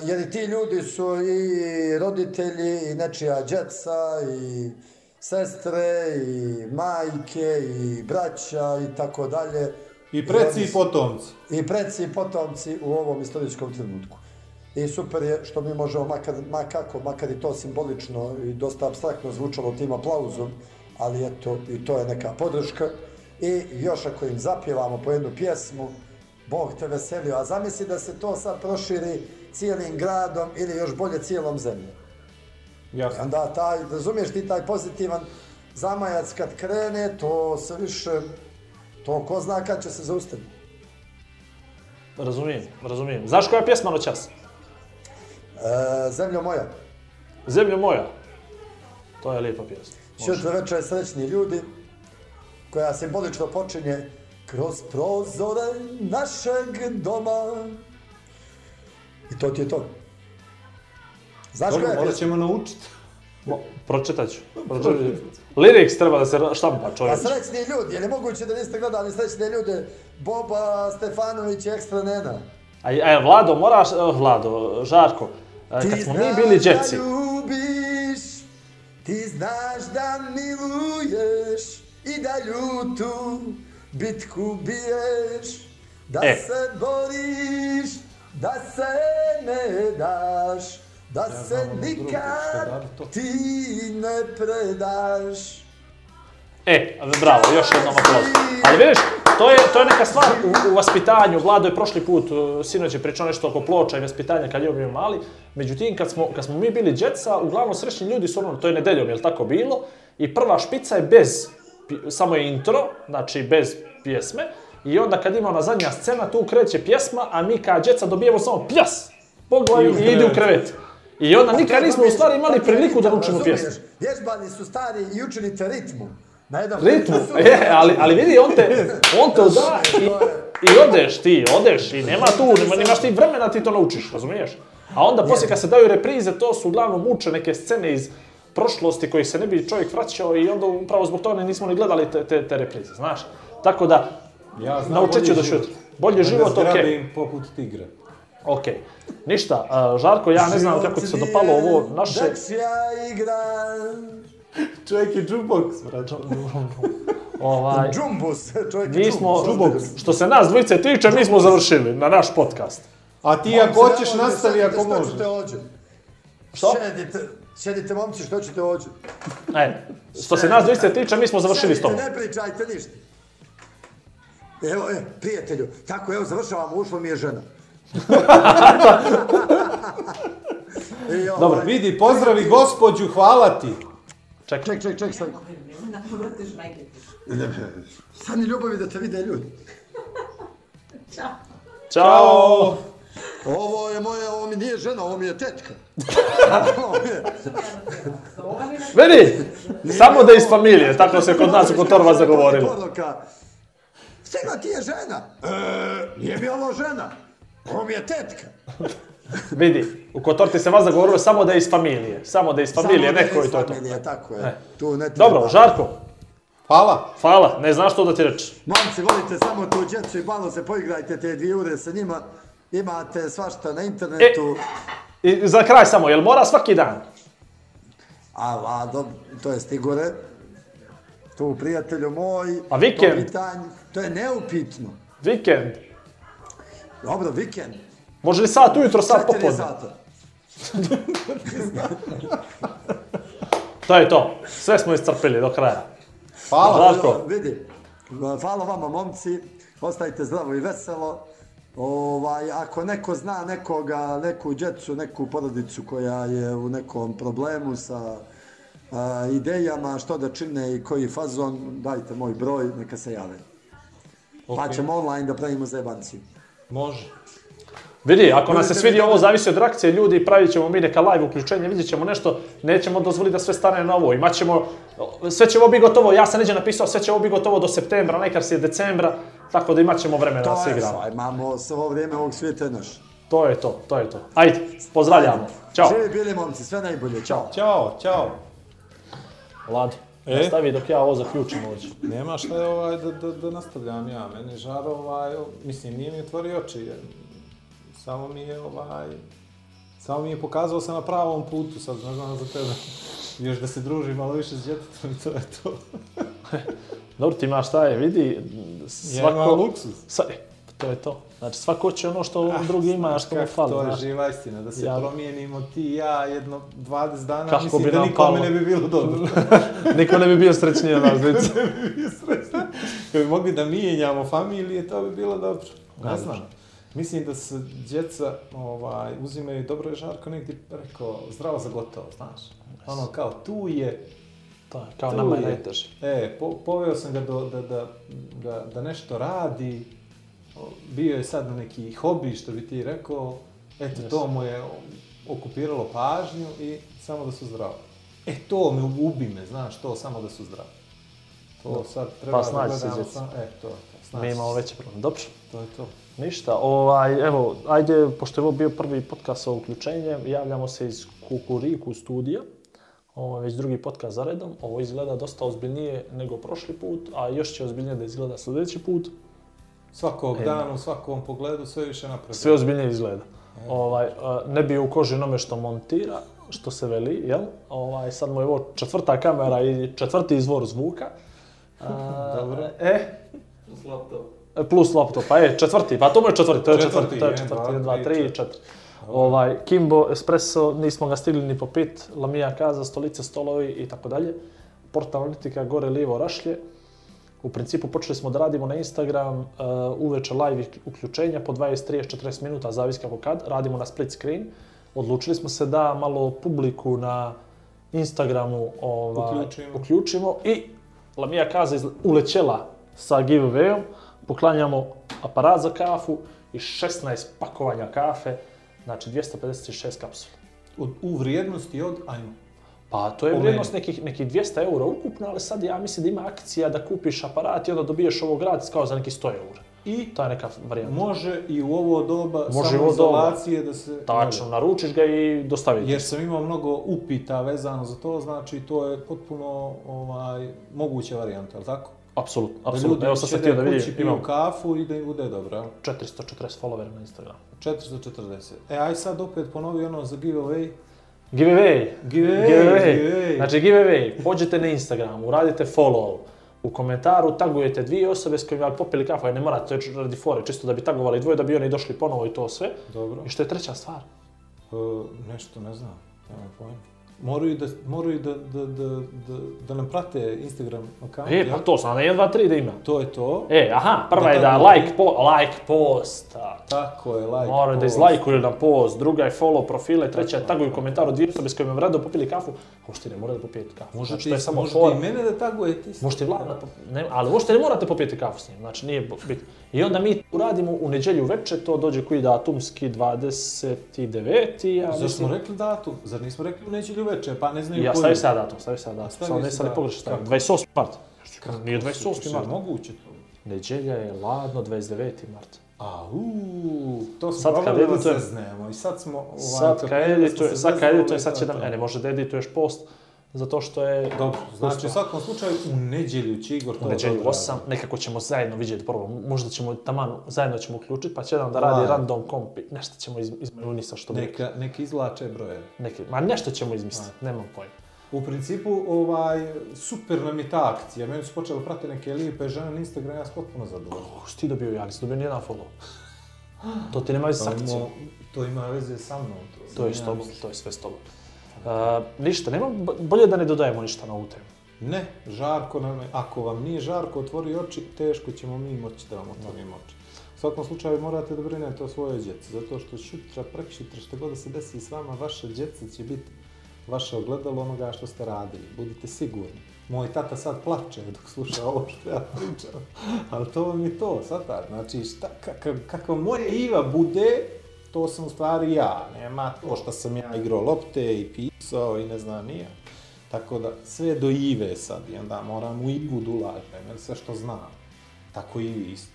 jer ti ljudi su i roditelji, i nečija djeca, i sestre, i majke, i braća, i tako dalje.
I preci
oni
i potomci.
i preci i potomci u ovom istorijskom trenutku. I super je što mi možemo, makar, ma kako, makar i to simbolično i dosta abstraktno zvučalo tim aplauzom, ali eto, i to je neka podrška. I još ako im zapjevamo po jednu pjesmu, Bog te veselio, a zamisli da se to sad proširi cijelim gradom ili još bolje cijelom zemljom. I
Jasno.
onda taj, razumiješ ti taj pozitivan zamajac kad krene, to se više, to ko zna kad će se zaustaviti.
Razumijem, razumijem. Znaš koja je pjesma noćas?
E, zemljo moja,
Zemljo moja. To je lijepa pjesma. Može.
Sutra večer srećni ljudi, koja simbolično počinje kroz prozore našeg doma. I to ti je to. Znaš
Dobro,
koja je
morat ćemo naučiti.
Mo, pročitat ću. Pročitat ću. Lyrics treba da se štampa
Pa
čovječ.
srećni ljudi, je li moguće da niste gledali srećne ljude Boba Stefanović i Ekstra Nena?
A, a Vlado, moraš, eh, Vlado, Žarko, eh, kad smo mi bili djeci,
ljubiš, ti znaš da miluješ i da ljutu bitku biješ, da
E.
se boriš, da se ne daš, da se
znam ono
nikad
li
ti ne predaš.
E, bravo, još jednom aplauz. Ali vidiš, to je, to je neka stvar u, u vaspitanju. Vlado je prošli put, uh, sinoć je pričao nešto oko ploča i vaspitanja kad je bio mali. Međutim, kad smo, kad smo mi bili djeca, uglavnom srećni ljudi su ono, to je nedeljom, je tako bilo? I prva špica je bez, samo je intro, znači bez pjesme. I onda kad ima ona zadnja scena, tu kreće pjesma, a mi kao djeca dobijemo samo pljas po glavi
I
i ide u
krevet.
I onda nikad nismo u stvari imali
Dakle,
priliku da učimo pjesmu.
Vježbani su stari i učinite ritmu. Na jedan
Ritmu, e, ali, ali vidi, on te, on te i, i odeš ti, odeš i nema tu, nema, nemaš ti vremena ti to naučiš, razumiješ? A onda poslije kad se daju reprize, to su uglavnom muče neke scene iz prošlosti kojih se ne bi čovjek vraćao i onda upravo zbog toga nismo ni gledali te, te, te reprize, znaš? Tako da,
Ja znam
naučit ću da šutim. Bolji život,
Da
okej.
zgrabim poput tigra.
Ok. Ništa, a, Žarko, ja ne znam kako ti se dopalo ovo naše...
Čovjek je jukebox, brate.
Ovaj,
džumbus, čovjek je
mi smo,
džumbus.
što se nas dvojice tiče, mi smo završili na naš podcast.
A ti ako hoćeš nastavi ako možeš.
Što? Šedite, šedite momci, što ćete ođe?
E, što se nas dvojice tiče, mi smo završili s tobom.
Ne pričajte ništa. Evo, e, prijatelju, tako, evo, završavamo, ušla mi je žena. I, ovaj,
Dobro.
Vidi, pozdravi gospođu, hvala ti.
Čekaj.
Ček, ček, ček, sad. Sad ni ljubavi da te vide ljudi.
Ćao.
Ovo je moja, ovo mi nije žena, ovo mi je tetka.
Vidi, samo da iz familije, tako se kod nas u Kotorva zagovorilo.
Poruka. Stima ti je žena. E, nije mi ovo žena. Ovo mi je tetka.
Vidi, u Kotorti se vas zagovorilo samo da je iz familije. Samo da je iz familije,
Samo da je
neko i to je to.
familija, tako je.
E.
Tu ne treba.
Dobro, Žarko,
Hvala.
hvala, ne znaš što da ti reći.
Momci, volite samo tu djecu i malo se poigrajte te dvije ure sa njima. Imate svašta na internetu.
I za kraj samo, jel mora svaki dan?
A, a, to je Igore. Tu, prijatelju moj,
A vikend?
to to je neupitno.
Vikend.
Dobro, vikend.
Može li sat ujutro, sat
Četiri
popodne?
sata.
To je to. Sve smo iscrpili do kraja.
Hvala.
Žarko.
Vidi, hvala vama momci, ostajte zdravo i veselo. Ovaj, ako neko zna nekoga, neku djecu, neku porodicu koja je u nekom problemu sa a, idejama što da čine i koji fazon, dajte moj broj, neka se jave. Pa ćemo online da pravimo zajebanciju.
Može.
Vidi, ako nam se svidi
vi
ovo, zavisi od reakcije ljudi, pravit ćemo mi neka live uključenje, vidjet ćemo nešto, nećemo dozvoliti da sve stane na ovo, imat ćemo, sve će ovo biti gotovo, ja sam neđe napisao, sve će ovo biti gotovo do septembra, nekar si je decembra, tako da imat ćemo vremena da
To
se
je,
igramo.
sva, imamo svo vrijeme ovog svijeta je naš.
To je to, to je to. Ajde, pozdravljamo. Ćao.
Živi bili momci, sve najbolje, čao.
Ćao, ćao.
Lado,
E?
nastavi dok ja ovo zaključim ovdje.
Nema šta je ovaj da, da, da nastavljam ja. Meni žar ovaj, mislim, nije mi otvorio oči. jer Samo mi je ovaj, samo mi je pokazao se na pravom putu, sad ne znam za tebe. Još da se druži malo više s djetetom i to je to.
Dobro, ti imaš šta je, vidi,
Ja
svako...
luksus.
Sa, to je to. Znači, svako će ono što drugi ima, što mu fali.
To je živa istina, da se
Ja-
promijenimo ti i ja jedno 20 dana,
Kako
mislim
bi
da nikome
palo?
ne bi bilo dobro.
Niko ne bi bio srećniji od nas dvica.
Kad bi mogli da mijenjamo familije, to bi bilo dobro. Ne
Dobro.
znam. Mislim da se djeca ovaj, uzimaju, dobro je Žarko negdje rekao, zdravo za gotovo, znaš. Ono kao, tu je,
To je, kao
tu
nama je najteže.
E, po, poveo sam ga do, da, da, da, da nešto radi, bio je sad na neki hobi, što bi ti rekao, eto, to mu je okupiralo pažnju i samo da su zdravi. E, to me ubi me, znaš, to samo da su zdravi. To sad treba
Pa
da gledamo, sam, e, to je to, snađi
Mi imamo
se.
veći problem. Dobro.
To je to.
Ništa, ovaj, evo, ajde, pošto je ovo bio prvi podcast sa uključenjem, javljamo se iz Kukuriku studija, ovo je već drugi podcast za redom, ovo izgleda dosta ozbiljnije nego prošli put, a još će ozbiljnije da izgleda sljedeći put,
Svakog
E,
dana, u svakom pogledu, sve više napred.
sve ozbiljnije izgleda. Ovaj, a, ne bi u koži onome što montira, što se veli, jel? Ovaj, sad mu je ovo četvrta kamera i četvrti izvor zvuka. A,
Dobro.
E, Plus laptop, pa je četvrti, pa to mu je četvrti, to je četvrti,
Četvrti,
to je
jedan,
četvrti,
dva,
jedan, dva,
tri,
tri,
četiri.
četiri. Ovaj, Kimbo, Espresso, nismo ga stigli ni popit, Lamija Kaza, stolice, stolovi i tako dalje. Portal analitika, gore, lijevo, rašlje. U principu počeli smo da radimo na Instagram uh, uveče live uključenja po 20, 30, 40 minuta, zavis kako kad. Radimo na split screen. Odlučili smo se da malo publiku na Instagramu ovaj,
Uključimo.
uključimo i Lamija Kaza izle- ulećela sa giveawayom. Poklanjamo aparat za kafu i 16 pakovanja kafe, znači 256 kapsula.
U, u vrijednosti od, ajmo.
Pa to je vrijednost nekih, nekih 200 eura ukupno, ali sad ja mislim da ima akcija da kupiš aparat i onda dobiješ ovo gratis kao za neki 100 eura.
I
je neka varijanta.
može i u ovo doba
Može i u ovo
samoizolacije da se...
Tačno, naručiš ga i dostavi ti.
Jer sam imao mnogo upita vezano za to, znači to je potpuno ovaj, moguća varijanta, ali tako?
Apsolutno, apsolutno. Evo sad sam htio da vidim, imam
kafu i da im bude dobro, jel?
440 followera na Instagramu.
440. E, aj sad opet ponovi ono za giveaway.
Giveaway.
Giveaway,
Giveaway.
giveaway.
Znači giveaway. Pođete na Instagram, uradite follow. U komentaru tagujete dvije osobe s kojima popili kafu, ne morate, to je radi fore, čisto da bi tagovali dvoje, da bi oni došli ponovo i to sve.
Dobro.
I što je treća stvar?
E, nešto, ne znam, nemam pojma. Moraju da, moraju da, da, da, da, da nam prate Instagram account,
E, pa to sam na 1, 2, 3 da ima.
To je to.
E, aha, prva
Da
je da
taguju.
like, po, like post,
Tako je, like,
Moraju da
post.
izlajkuju na post, druga je follow profile, treća je taguju komentar od dvije osobe s kojima rado popili kafu. Možete ne morate popijeti kafu, možete
Znači,
što je samo
možete
fora.
i mene da tagujete.
Možete i vlada, ne, ali možete ne morate popijeti kafu s njim, znači nije bitno. I onda mi uradimo u nedjelju večer, to dođe koji datumski 29. Ja mislim,
smo rekli datum? Zar nismo rekli u neđelju večer? Pa ne znaju
ja
koji.
stavio sad datum, stavio sad datum,
stavio
samo
si
ne sad ne
datum.
pogrešno stavio.
Kako?
28. mart. Nije 28.
Što je
mart.
moguće to?
Nedjelja je ladno 29. mart.
A, uuu, to smo
Sad kad
probali da
editujem-
zeznemo i sad smo... Ovaj,
Sad kad edituje,
se
sad kad edituje, sad će da,
to.
e, ne može da edituješ post, zato što je...
Dobro, znači u
Uspio.
svakom slučaju u nedjelju će Igor to
U nedjelju
dobro
8,
radi.
nekako ćemo zajedno vidjeti prvo, možda ćemo taman zajedno ćemo uključiti, pa će jedan da radi
Live.
random komp, i nešto ćemo iz, izmajunisa što bi rekli.
Neka, neka izvlače broje.
Neki, ma nešto ćemo izmisliti, nemam pojma.
U principu, ovaj, super nam je ta akcija. Meni su počeli pratiti neke lijepe žene na Instagram, ja sam potpuno zadovoljan.
Oh, si ti dobio, ja nisam dobio nijedan follow. To ti nema veze s
To
akcijom.
To ima veze sa mnom.
To je s tobom, to je sve s tobom. Uh, ništa, nema, bolje da ne dodajemo ništa na ovu temu.
Ne, žarko nam je, ako vam nije žarko otvori oči, teško ćemo mi moći da vam otvorimo oči. U svakom slučaju morate da brinete o svojoj djeci, zato što šutra, prekšutra, što god da se desi s vama, vaša djeca će biti vaše ogledalo onoga što ste radili. Budite sigurni. Moj tata sad plače dok sluša ovo što ja pričam. Ali to vam je to, sad Znači, šta, kakav, kakva moja Iva bude, to sam u stvari ja. Nema to što sam ja igrao lopte i pisao i ne znam nija. Tako da, sve do Ive sad i onda moram u Ivu da ulažem, jer sve što znam. Tako i vi isto.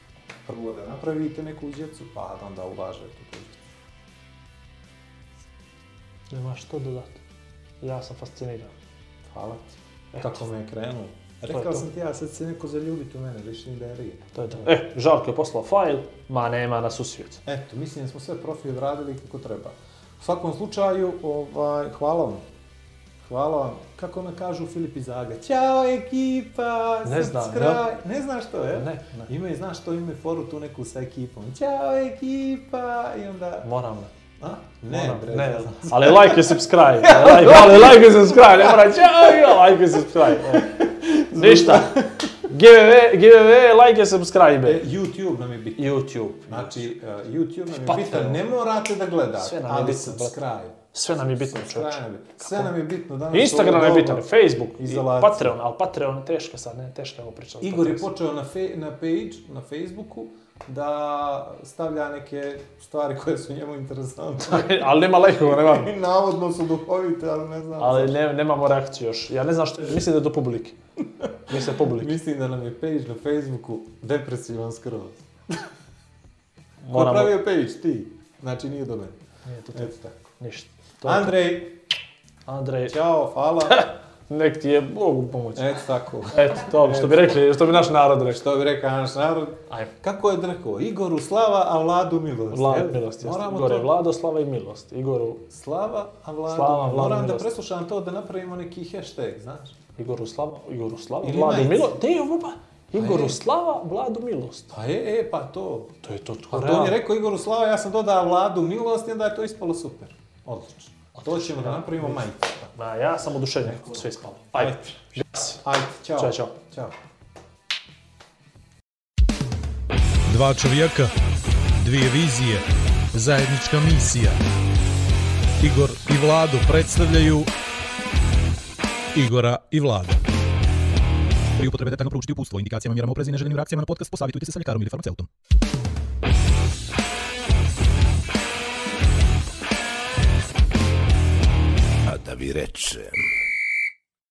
Prvo da napravite neku djecu, pa da onda ulažete u tu djecu.
Nema što dodati. Ja sam fasciniran.
Hvala ti.
Eto.
Kako me je krenuo. Rekao
to.
sam ti ja, sad se neko zaljubiti u mene, viš ni da je rije.
To je to. E, Žarko je poslao fajl, ma nema nas u svijet.
Eto, mislim da smo sve profi odradili kako treba. U svakom slučaju, ovaj, hvala vam. Hvala vam. Kako me kažu Filip Izaga? Ćao ekipa!
Ne znam,
subscribe. Ne znaš što je?
Ne, ne.
Ima i znaš što ima foru tu neku sa ekipom. Ćao ekipa! I onda...
Moram li?
A?
Moram,
bre,
ne,
ne
ali like i subscribe. Like, ali like i subscribe, ne mora čao, like i subscribe. Ništa. Giveaway, giveaway, like i subscribe.
E, YouTube nam je bitan.
YouTube.
Znači, uh, YouTube nam je bitan. Ne morate da gledate,
Sve nam je
ali subscribe.
Sve nam je bitno, čovječe.
Je. Sve nam je bitno. Danas
Instagram je bitan, Facebook, i
Izolacija.
Patreon, ali Patreon teško sad, ne, teško je ovo pričati.
Igor je počeo na, fe, na page, na Facebooku, da stavlja neke stvari koje su njemu interesantne.
ali nema lajkova, nema.
I navodno su duhovite, ali ne znam.
Ali ne, nemamo reakciju još. Ja ne znam što, mislim da je do publike. Mislim da je publike.
Mislim da nam je page na Facebooku depresivan skroz. Ko
Moramo,
pravio page? Ti. Znači nije do mene.
Nije to.
Eto tako.
ništa. To je.
Andrej,
Andrej,
čao, hvala.
nek ti je Bogu pomoć.
Eto tako.
Eto, to što bi rekli, što bi naš narod rekao.
Što bi rekao naš narod?
Ajmo.
Kako je rekao? Igoru slava, a Vladu milost.
Vlada,
jel?
milost, jeste.
Moramo
Igor je
to...
Vlado, slava i milost. Igoru,
Slava, a Vladu
Slava. Vladu,
Moram da
milost.
preslušam to da napravimo neki hashtag, znaš?
Igoru slava, Igoru slava,
Ili
Vladu
majice.
milost. Te, ovo pa, Igoru
je.
slava, Vladu milost.
Pa je, e, pa to.
To je to, to,
A to on je rekao Igoru Slava, ja sam dodao Vladu milost i onda je to ispalo super. Odlično. To ćemo da napravimo majicu.
Ma, ja sam oduševljen kako sve ispalo. Ajde, gasi.
Ajde, čao.
Ćao, čao.
Ćao.
Dva čovjeka, dvije vizije, zajednička misija. Igor i Vlado predstavljaju Igora i Vlada.
Pri upotrebi detaljno proučiti uputstvo o indikacijama, mjerama opreza i neželjenim reakcijama na podcast, posavitujte se sa ljekarom ili farmaceutom.
Vi reče.